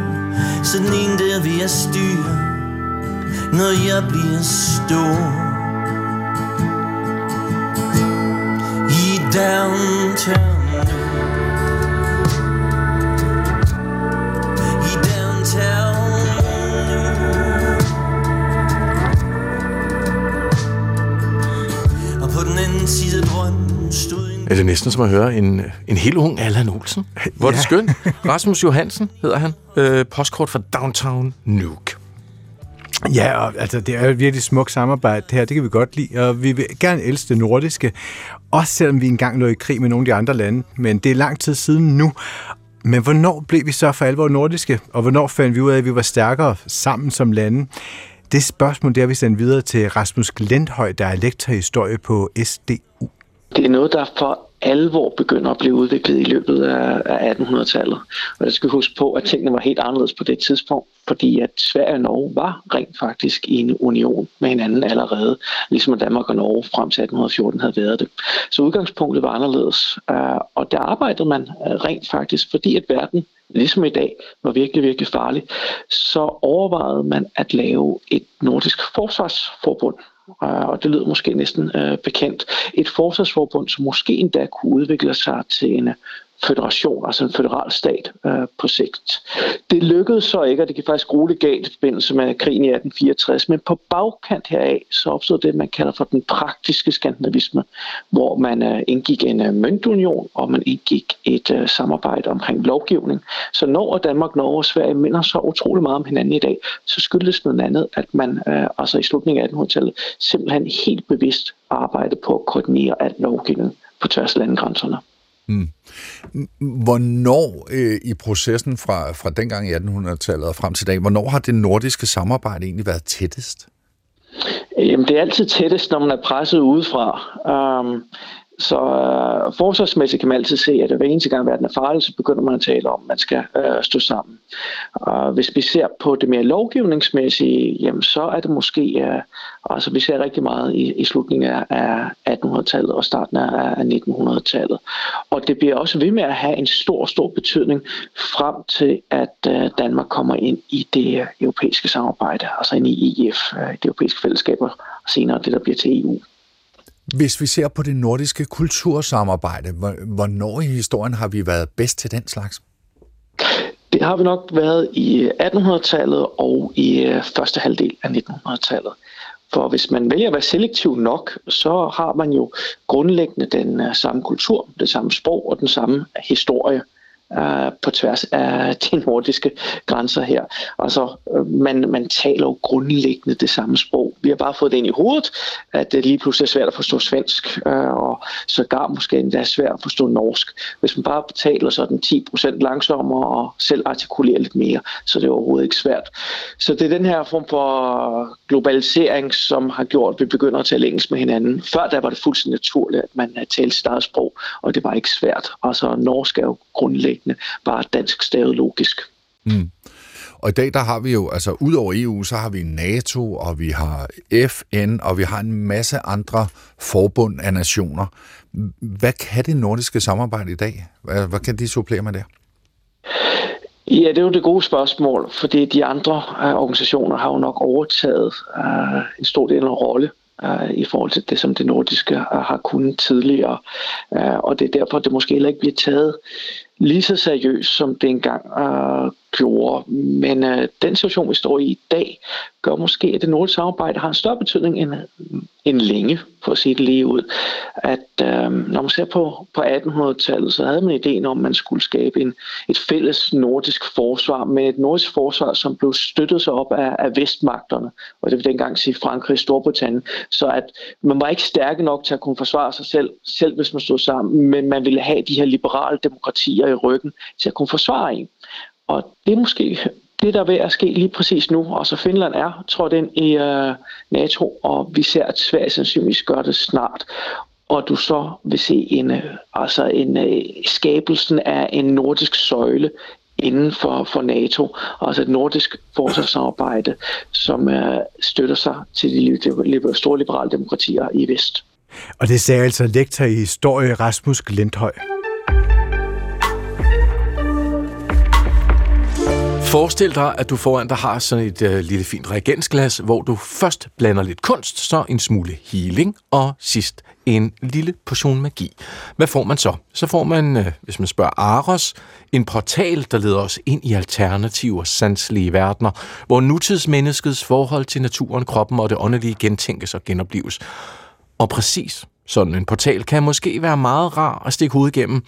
J: sådan en der vil jeg styre, når jeg bliver stor. I downtown Af drømmen stod en
C: Er det næsten som at høre en, en helt ung Allan Olsen? Hvor er det
B: Ja.
C: skønt. Rasmus Johansen hedder han. Øh, postkort fra Downtown Nuuk.
B: Ja, og, altså, det er et virkelig smukt samarbejde det her, det kan vi godt lide, og vi vil gerne elske det nordiske, også selvom vi engang lå i krig med nogle af de andre lande, men det er lang tid siden nu. Men hvornår blev vi så for alvor nordiske, og hvornår fandt vi ud af, at vi var stærkere sammen som lande? Det spørgsmål, det har vi sendt videre til Rasmus Glendhøj, der er lektor i historie på SDU.
K: Det er noget, der for alvor begynder at blive udviklet i løbet af 1800-tallet. Og jeg skal huske på, at tingene var helt anderledes på det tidspunkt, fordi at Sverige og Norge var rent faktisk i en union med hinanden allerede, ligesom Danmark og Norge frem til 1814 havde været det. Så udgangspunktet var anderledes, øh, og der arbejdede man øh, rent faktisk, fordi at verden ligesom i dag, var virkelig, virkelig farlig, så overvejede man at lave et nordisk forsvarsforbund. Øh, og det lyder måske næsten øh, bekendt. Et forsvarsforbund, som måske endda kunne udvikle sig til en føderation, federation, altså en federal stat øh, på sigt. Det lykkedes så ikke, og det gik faktisk roligt galt i forbindelse med krigen i 1864, men på bagkant heraf, så opstod det, man kalder for den praktiske skandinavisme, hvor man øh, indgik en øh, møntunion, og man indgik et øh, samarbejde omkring lovgivning. Så når Danmark, Norge og Sverige minder så utrolig meget om hinanden i dag, så skyldes det blandt andet, at man øh, altså i slutningen af 1800-tallet simpelthen helt bevidst arbejdede på at koordinere al lovgivning på tværs af landegrænserne.
L: Mm. Hvornår øh, i processen fra, fra dengang i 1800-tallet og frem til i dag, hvornår har det nordiske samarbejde egentlig været tættest?
K: Jamen, det er altid tættest, når man er presset udefra. Um, så øh, forsvarsmæssigt kan man altid se, at hver eneste gang verden er farlig, så begynder man at tale om, at man skal øh, stå sammen. Og hvis vi ser på det mere lovgivningsmæssige, jamen, så er det måske, øh, altså vi ser rigtig meget i, i slutningen af, 1800-tallet og starten af, 1900-tallet. Og det bliver også ved med at have en stor, stor betydning frem til, at øh, Danmark kommer ind i det øh, europæiske samarbejde, altså ind i EF, øh, det europæiske fællesskaber, og senere det, der bliver til EU.
L: Hvis vi ser på det nordiske kultursamarbejde, hvornår i historien har vi været bedst til den slags?
K: Det har vi nok været i 1800-tallet og i øh, første halvdel af 1900-tallet. For hvis man vælger at være selektiv nok, så har man jo grundlæggende den øh, samme kultur, det samme sprog og den samme historie øh, på tværs af de nordiske grænser her. Altså, så øh, man, man taler jo grundlæggende det samme sprog. Vi har bare fået det ind i hovedet, at det lige pludselig er svært at forstå svensk, øh, og sågar måske endda er svært at forstå norsk. Hvis man bare taler sådan 10% langsommere og selv artikulerer lidt mere, så det er overhovedet ikke svært. Så det er den her form for globalisering, som har gjort, at vi begynder at tale engelsk med hinanden. Før der var det fuldstændig naturligt, at man talte sit eget sprog, og det var ikke svært. Altså norsk er jo grundlæggende bare dansk stavet logisk.
L: Mm. Og i dag, der har vi jo, altså ud over EU, så har vi NATO, og vi har FN, og vi har en masse andre forbund af nationer. Hvad kan det nordiske samarbejde i dag? Hvad, hvad kan de supplere med der?
K: Ja, det er jo det gode spørgsmål, fordi de andre uh, organisationer har jo nok overtaget uh, en stor del af rolle uh, i forhold til det, som det nordiske uh, har kunnet tidligere. Uh, og det er derfor, det måske heller ikke bliver taget lige så seriøst, som det engang uh, gjorde. Men øh, den situation, vi står i i dag, gør måske, at det nordiske samarbejde har en større betydning end, end længe, for at sige det lige ud. At øh, når man ser på, på 1800-tallet, så havde man ideen om, at man skulle skabe en, et fælles nordisk forsvar, men et nordisk forsvar, som blev støttet sig op af, af vestmagterne, og det vil dengang sige Frankrig og Storbritannien, så at man var ikke stærke nok til at kunne forsvare sig selv, selv hvis man stod sammen, men man ville have de her liberale demokratier i ryggen til at kunne forsvare en. Og det er måske det, der er ved at ske lige præcis nu. Og så Finland er trådt ind i øh, NATO, og vi ser, at Sverige sandsynligvis gør det snart. Og du så vil se en, uh, altså en uh, skabelsen af en nordisk søjle inden for, for NATO, altså et nordisk forsvarssamarbejde, som øh, støtter sig til de store liberale demokratier i vest.
B: Og det sagde altså lektor i historie Rasmus Glendhøj.
C: Forestil dig, at du foran dig har sådan et øh, lille fint reagensglas, hvor du først blander lidt kunst, så en smule healing, og sidst en lille portion magi. Hvad får man så? Så får man, øh, hvis man spørger Aros, en portal, der leder os ind i alternative og sanselige verdener, hvor nutidsmenneskets forhold til naturen, kroppen og det åndelige gentænkes og genopleves. Og præcis sådan en portal kan måske være meget rar at stikke hovedet igennem,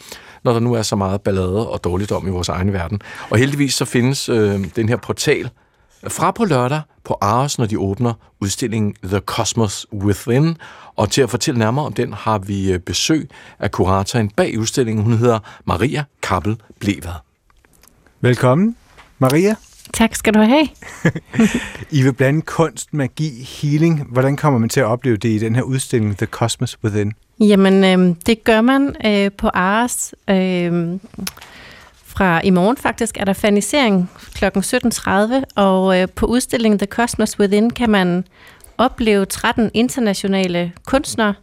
C: når der nu er så meget ballade og dårligdom i vores egen verden. Og heldigvis så findes øh, den her portal fra på lørdag på Aros, når de åbner udstillingen The Cosmos Within. Og til at fortælle nærmere om den har vi øh, besøg af kuratoren bag udstillingen. Hun hedder Maria Kappel Blevad.
B: Velkommen, Maria.
M: Tak skal du have.
B: I vil blande kunst, magi, healing. Hvordan kommer man til at opleve det i den her udstilling, The Cosmos Within?
M: Jamen, øh, det gør man øh, på Ars. Øh, fra i morgen faktisk er der fanisering kl. 17.30, og øh, på udstillingen The Cosmos Within kan man opleve 13 internationale kunstnere,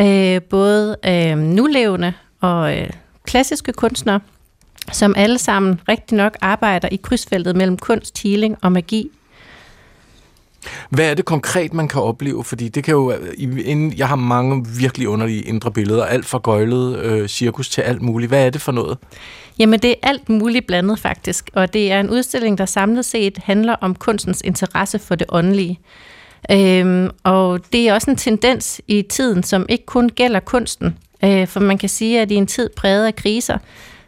M: øh, både øh, nulevende og øh, klassiske kunstnere, som alle sammen rigtig nok arbejder i krydsfeltet mellem kunst, healing og magi.
C: Hvad er det konkret, man kan opleve? Fordi det kan jo... Jeg har mange virkelig underlige indre billeder. Alt fra gøjlet øh, cirkus til alt muligt. Hvad er det for noget?
M: Jamen, det er alt muligt blandet faktisk. Og det er en udstilling, der samlet set handler om kunstens interesse for det åndelige. Øhm, og det er også en tendens i tiden, som ikke kun gælder kunsten. Øh, for man kan sige, at i en tid præget af kriser,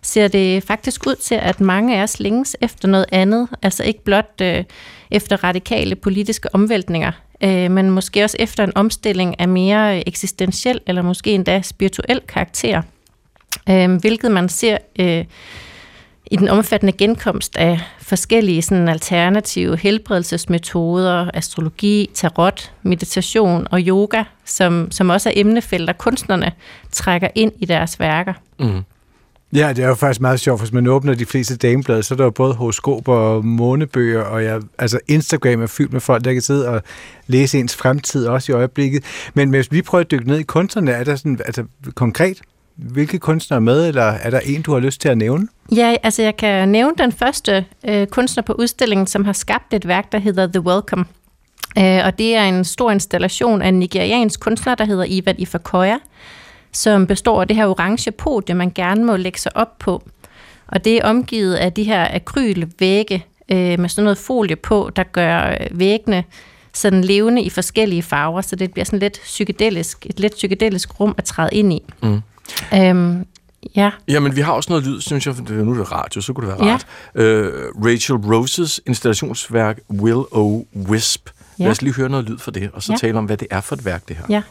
M: ser det faktisk ud til, at mange af os længes efter noget andet. Altså ikke blot øh, efter radikale politiske omvæltninger, øh, men måske også efter en omstilling af mere eksistentiel eller måske endda spirituel karakter. Øh, hvilket man ser øh, i den omfattende genkomst af forskellige sådan, alternative helbredelsesmetoder, astrologi, tarot, meditation og yoga, som, som også er emnefelter, kunstnerne trækker ind i deres værker. Mm.
B: Ja, det er jo faktisk meget sjovt, hvis man åbner de fleste dameblade, så er der jo både horoskoper og månebøger, og jeg, altså Instagram er fyldt med folk, der kan sidde og læse ens fremtid også i øjeblikket. Men hvis vi prøver at dykke ned i kunstnerne, er der sådan, altså konkret, hvilke kunstnere er med, eller er der en, du har lyst til at nævne?
M: Ja, altså jeg kan nævne den første øh, kunstner på udstillingen, som har skabt et værk, der hedder The Welcome. Øh, og det er en stor installation af en nigeriansk kunstner, der hedder Ivan Ifakoya, som består af det her orange podie, man gerne må lægge sig op på. Og det er omgivet af de her akrylvægge øh, med sådan noget folie på, der gør væggene sådan levende i forskellige farver, så det bliver sådan lidt psykedelisk, et lidt psykedelisk rum at træde ind i. Mm. Øhm, ja.
C: Jamen, vi har også noget lyd, synes jeg, for nu er det radio, så kunne det være rart. Ja. Øh, Rachel Roses installationsværk Will O Wisp. Ja. Lad os lige høre noget lyd for det, og så ja. tale om, hvad det er for et værk, det her.
M: Ja,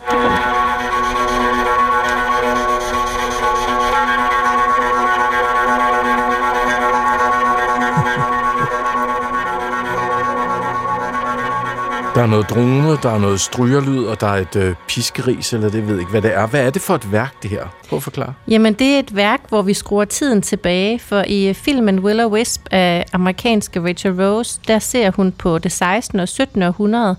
C: Der er noget drone, der er noget strygerlyd, og der er et øh, piskeris, eller det ved jeg ikke, hvad det er. Hvad er det for et værk, det her? Prøv at forklare.
M: Jamen, det er et værk, hvor vi skruer tiden tilbage, for i øh, filmen Willow Wisp af amerikanske Rachel Rose, der ser hun på det 16. og 17. århundrede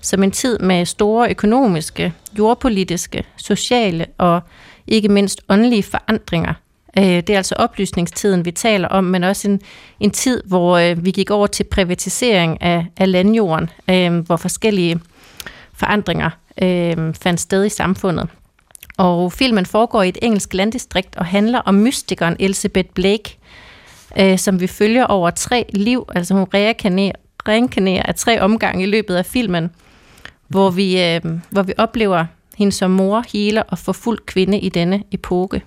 M: som en tid med store økonomiske, jordpolitiske, sociale og ikke mindst åndelige forandringer Øh, det er altså oplysningstiden, vi taler om, men også en, en tid, hvor øh, vi gik over til privatisering af, af landjorden, øh, hvor forskellige forandringer øh, fandt sted i samfundet. Og filmen foregår i et engelsk landdistrikt og handler om mystikeren Elizabeth Blake, øh, som vi følger over tre liv. Altså hun reinkarnerer af tre omgange i løbet af filmen, hvor vi, øh, hvor vi oplever hende som mor, healer og forfulgt kvinde i denne epoke.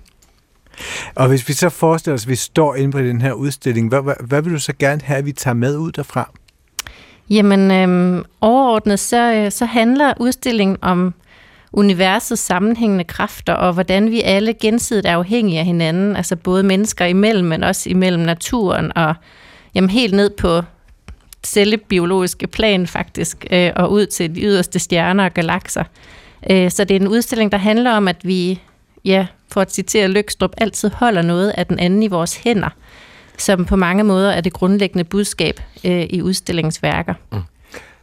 B: Og hvis vi så forestiller os, at vi står inde på den her udstilling, hvad, hvad, hvad vil du så gerne have, at vi tager med ud derfra?
M: Jamen, øhm, overordnet så, øh, så handler udstillingen om universets sammenhængende kræfter, og hvordan vi alle gensidigt er afhængige af hinanden, altså både mennesker imellem, men også imellem naturen, og jamen, helt ned på cellebiologiske plan faktisk, øh, og ud til de yderste stjerner og galakser. Øh, så det er en udstilling, der handler om, at vi, ja, for at citere Lykstrup, altid holder noget af den anden i vores hænder, som på mange måder er det grundlæggende budskab øh, i udstillingens værker. Mm.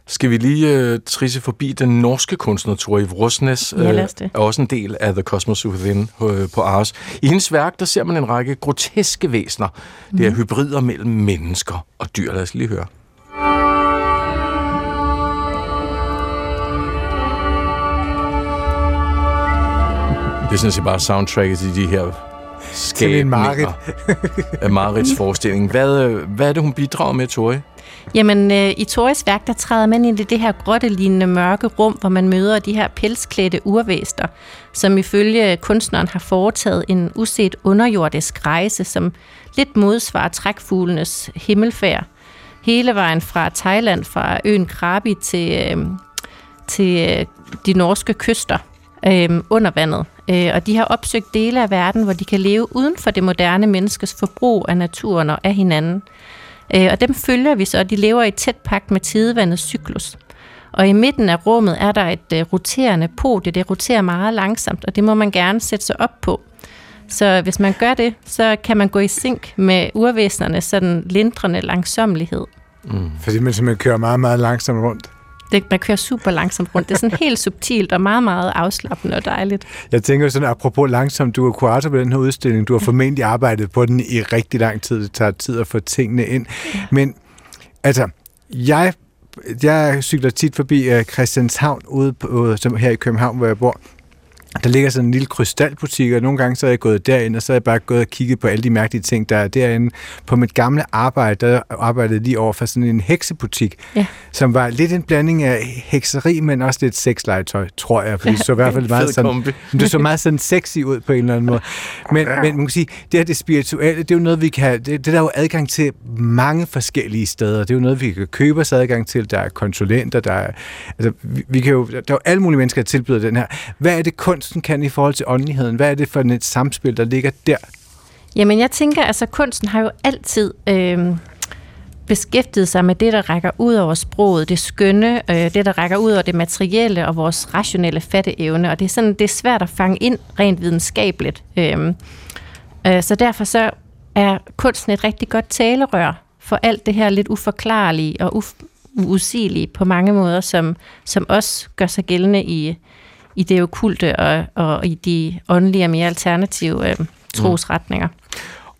C: Skal vi lige uh, trisse forbi den norske kunstner Tori Vrosnes,
M: Ja, det.
C: er også en del af The Cosmos Within uh, på Ars. I hendes værk, der ser man en række groteske væsener. Mm. Det er hybrider mellem mennesker og dyr. Lad os lige høre. Det er sådan set bare soundtracket til de her
B: Til en Marit.
C: skabninger af Marits forestilling. Hvad, hvad er det, hun bidrager med, Tori?
M: Jamen, øh, i Toris værk, der træder man ind i det her grottelignende mørke rum, hvor man møder de her pelsklædte urvæster, som ifølge kunstneren har foretaget en uset underjordisk rejse, som lidt modsvarer trækfuglenes himmelfærd. Hele vejen fra Thailand, fra øen Krabi til, øh, til øh, de norske kyster øh, under vandet. Øh, og de har opsøgt dele af verden, hvor de kan leve uden for det moderne menneskes forbrug af naturen og af hinanden. Øh, og dem følger vi så, og de lever i tæt pagt med tidevandets cyklus. Og i midten af rummet er der et øh, roterende podie. Det roterer meget langsomt, og det må man gerne sætte sig op på. Så hvis man gør det, så kan man gå i synk med urvæsenernes sådan lindrende langsomlighed.
B: Mm. Fordi man simpelthen kører meget, meget langsomt rundt.
M: Det, man kører super langsomt rundt. Det er sådan helt subtilt og meget, meget afslappende og dejligt.
B: Jeg tænker sådan, apropos langsomt, du er kurator på den her udstilling, du har formentlig arbejdet på den i rigtig lang tid, det tager tid at få tingene ind. Men altså, jeg, jeg cykler tit forbi uh, Christianshavn ude på, som her i København, hvor jeg bor. Der ligger sådan en lille krystalbutik, og nogle gange så er jeg gået derind, og så er jeg bare gået og kigget på alle de mærkelige ting, der er derinde. På mit gamle arbejde, der arbejdede lige over for sådan en heksebutik,
M: Ja.
B: som var lidt en blanding af hekseri, men også lidt sexlegetøj, tror jeg, fordi det så i hvert fald meget sådan,
C: kombi.
B: det så meget sådan sexy ud på en eller anden måde. Men, men man kan sige, det her det spirituelle, det er jo noget, vi kan, det, det er der jo adgang til mange forskellige steder. Det er jo noget, vi kan købe os adgang til. Der er konsulenter, der er, altså, vi, vi kan jo, der er jo alle mulige mennesker, der tilbyder den her. Hvad er det, kunsten kan i forhold til åndeligheden? Hvad er det for et samspil, der ligger der?
M: Jamen, jeg tænker, altså kunsten har jo altid øh, beskæftiget sig med det, der rækker ud over sproget, det skønne, øh, det, der rækker ud over det materielle og vores rationelle fatteevne. Og det er, sådan, det er svært at fange ind rent videnskabeligt. Øh, øh, så derfor så er kunsten et rigtig godt talerør for alt det her lidt uforklarlige og uf- usigelige på mange måder, som, som også gør sig gældende i, i det okulte og, og i de åndelige og mere alternative øh, trosretninger.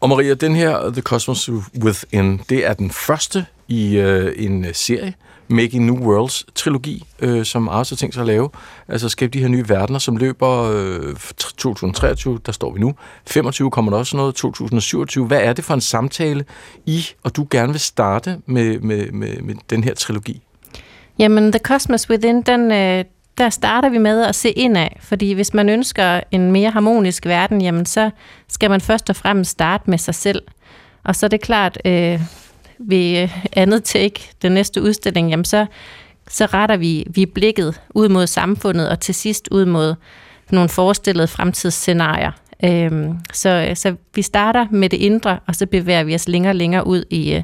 C: Og Maria, den her The Cosmos Within, det er den første i øh, en øh, serie, Making New Worlds trilogi, øh, som Ars har tænkt sig at lave. Altså skabe de her nye verdener, som løber øh, 2023, der står vi nu. 25 kommer der også noget, 2027. Hvad er det for en samtale, I og du gerne vil starte med, med, med, med den her trilogi?
M: Jamen, The Cosmos Within, den, øh, der starter vi med at se indad, fordi hvis man ønsker en mere harmonisk verden, jamen så skal man først og fremmest starte med sig selv. Og så er det klart, øh, ved øh, andet take, den næste udstilling, jamen så, så retter vi, vi blikket ud mod samfundet, og til sidst ud mod nogle forestillede fremtidsscenarier. Øh, så, så vi starter med det indre, og så bevæger vi os længere og længere ud i øh,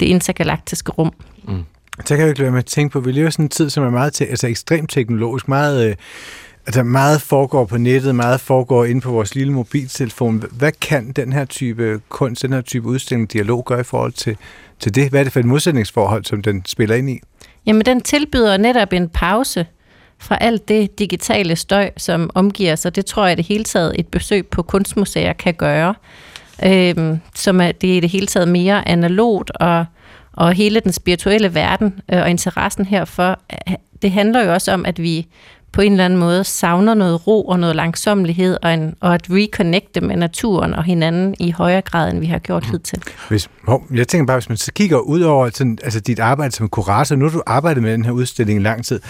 M: det intergalaktiske rum.
C: Mm.
B: Så kan jeg jo ikke lade være med at tænke på, at vi lever i sådan en tid, som er meget te- altså ekstremt teknologisk, meget, øh, altså meget foregår på nettet, meget foregår inde på vores lille mobiltelefon. Hvad kan den her type kunst, den her type udstilling, dialog gøre i forhold til, til det? Hvad er det for et modsætningsforhold, som den spiller ind i?
M: Jamen, den tilbyder netop en pause fra alt det digitale støj, som omgiver os, og det tror jeg det hele taget et besøg på kunstmuseer kan gøre, øhm, som er det er i det hele taget mere analogt, og, og hele den spirituelle verden øh, og interessen herfor, øh, det handler jo også om, at vi på en eller anden måde savner noget ro og noget langsomlighed, og, en, og at reconnecte med naturen og hinanden i højere grad, end vi har gjort hidtil.
B: Hvis, hov, jeg tænker bare, hvis man så kigger ud over sådan, altså dit arbejde som kurator, nu har du arbejdet med den her udstilling i lang tid,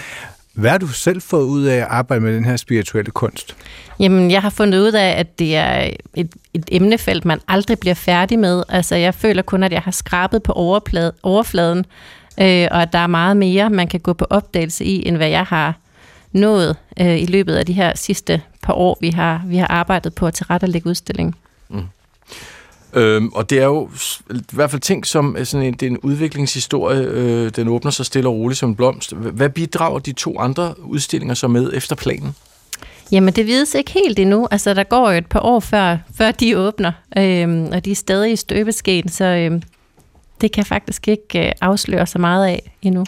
B: hvad har du selv fået ud af at arbejde med den her spirituelle kunst?
M: Jamen, jeg har fundet ud af, at det er et, et emnefelt, man aldrig bliver færdig med. Altså, jeg føler kun, at jeg har skrabet på overflade, overfladen, øh, og at der er meget mere, man kan gå på opdagelse i, end hvad jeg har nået øh, i løbet af de her sidste par år, vi har, vi har arbejdet på at tilrettelægge udstillingen.
C: Øhm, og det er jo i hvert fald ting som øh, sådan en, det er en udviklingshistorie. Øh, den åbner sig stille og roligt som en blomst. Hvad bidrager de to andre udstillinger så med efter planen?
M: Jamen, det vides ikke helt endnu. Altså, der går jo et par år før, før de åbner, øhm, og de er stadig i støbeskeen, så øhm, det kan jeg faktisk ikke øh, afsløre så meget af endnu.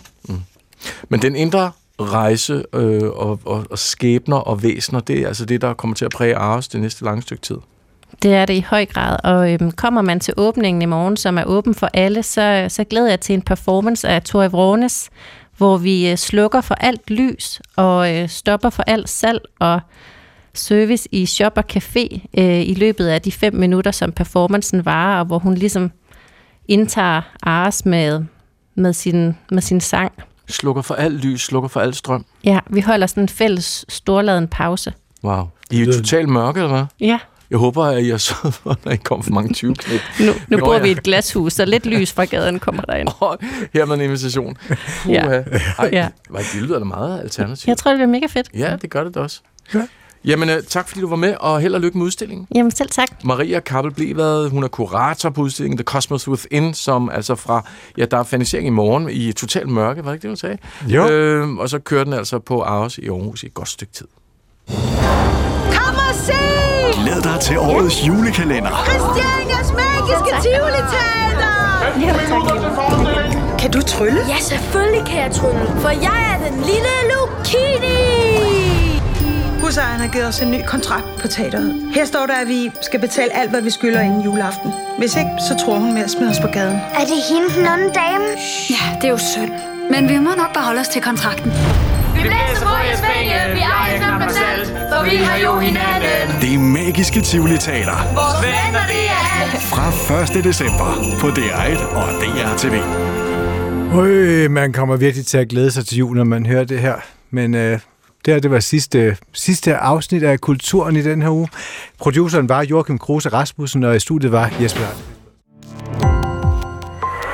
C: Men den indre rejse øh, og, og, og skæbner og væsener, det er altså det, der kommer til at præge Aros det næste lange stykke tid.
M: Det er det i høj grad, og øhm, kommer man til åbningen i morgen, som er åben for alle, så, så glæder jeg til en performance af Tori Vrones, hvor vi øh, slukker for alt lys og øh, stopper for alt salg og service i shop og café øh, i løbet af de fem minutter, som performancen varer, og hvor hun ligesom indtager Ares med, med, sin, med sin sang.
C: Slukker for alt lys, slukker for alt strøm.
M: Ja, vi holder sådan en fælles storladen pause.
C: Wow. I er jo totalt mørke, eller hvad?
M: Ja,
C: Jeg håber, at I har så, når I kommer for mange 20 knæp.
M: nu, nu bor
C: ja.
M: vi i et glashus, så lidt lys fra gaden kommer derind.
C: Her med en invitation. Puha.
M: Ja.
C: Ej,
M: Ja.
C: Var det lyder da meget alternativt.
M: Jeg tror, det bliver mega fedt.
C: Ja, det gør det da også. Ja. Jamen, øh, tak fordi du var med, og held og lykke med udstillingen.
M: Jamen selv tak.
C: Maria Kappel Blevad, hun er kurator på udstillingen The Cosmos Within, som altså fra, ja, der er fanisering i morgen i total mørke, var det ikke det, hun sagde?
B: Jo.
C: Øh, og så kører den altså på Aarhus i Aarhus i et godt stykke tid.
N: Glæd dig til årets julekalender.
O: Christianias magiske Tivoli
P: Kan du trylle?
H: Ja, selvfølgelig kan jeg trylle, for jeg er den lille Lucini!
P: Husejeren har givet os en ny kontrakt på teateret. Her står der, at vi skal betale alt, hvad vi skylder inden juleaften. Hvis ikke, så tror hun med at smide os på gaden.
H: Er det hende, den onde dame?
Q: Ja, det er jo synd. Men vi må nok bare holde os til kontrakten.
O: Vi blæser på penge, vi ejer knap nok selv, for vi har jo hinanden.
N: Det magiske Tivoli Teater.
O: Vores venner, det er alt.
N: Fra 1. december på DR1 og DRTV.
B: Øh, man kommer virkelig til at glæde sig til jul, når man hører det her. Men øh, det her, det var sidste, sidste afsnit af Kulturen i den her uge. Produceren var Joachim Kruse Rasmussen, og i studiet var Jesper.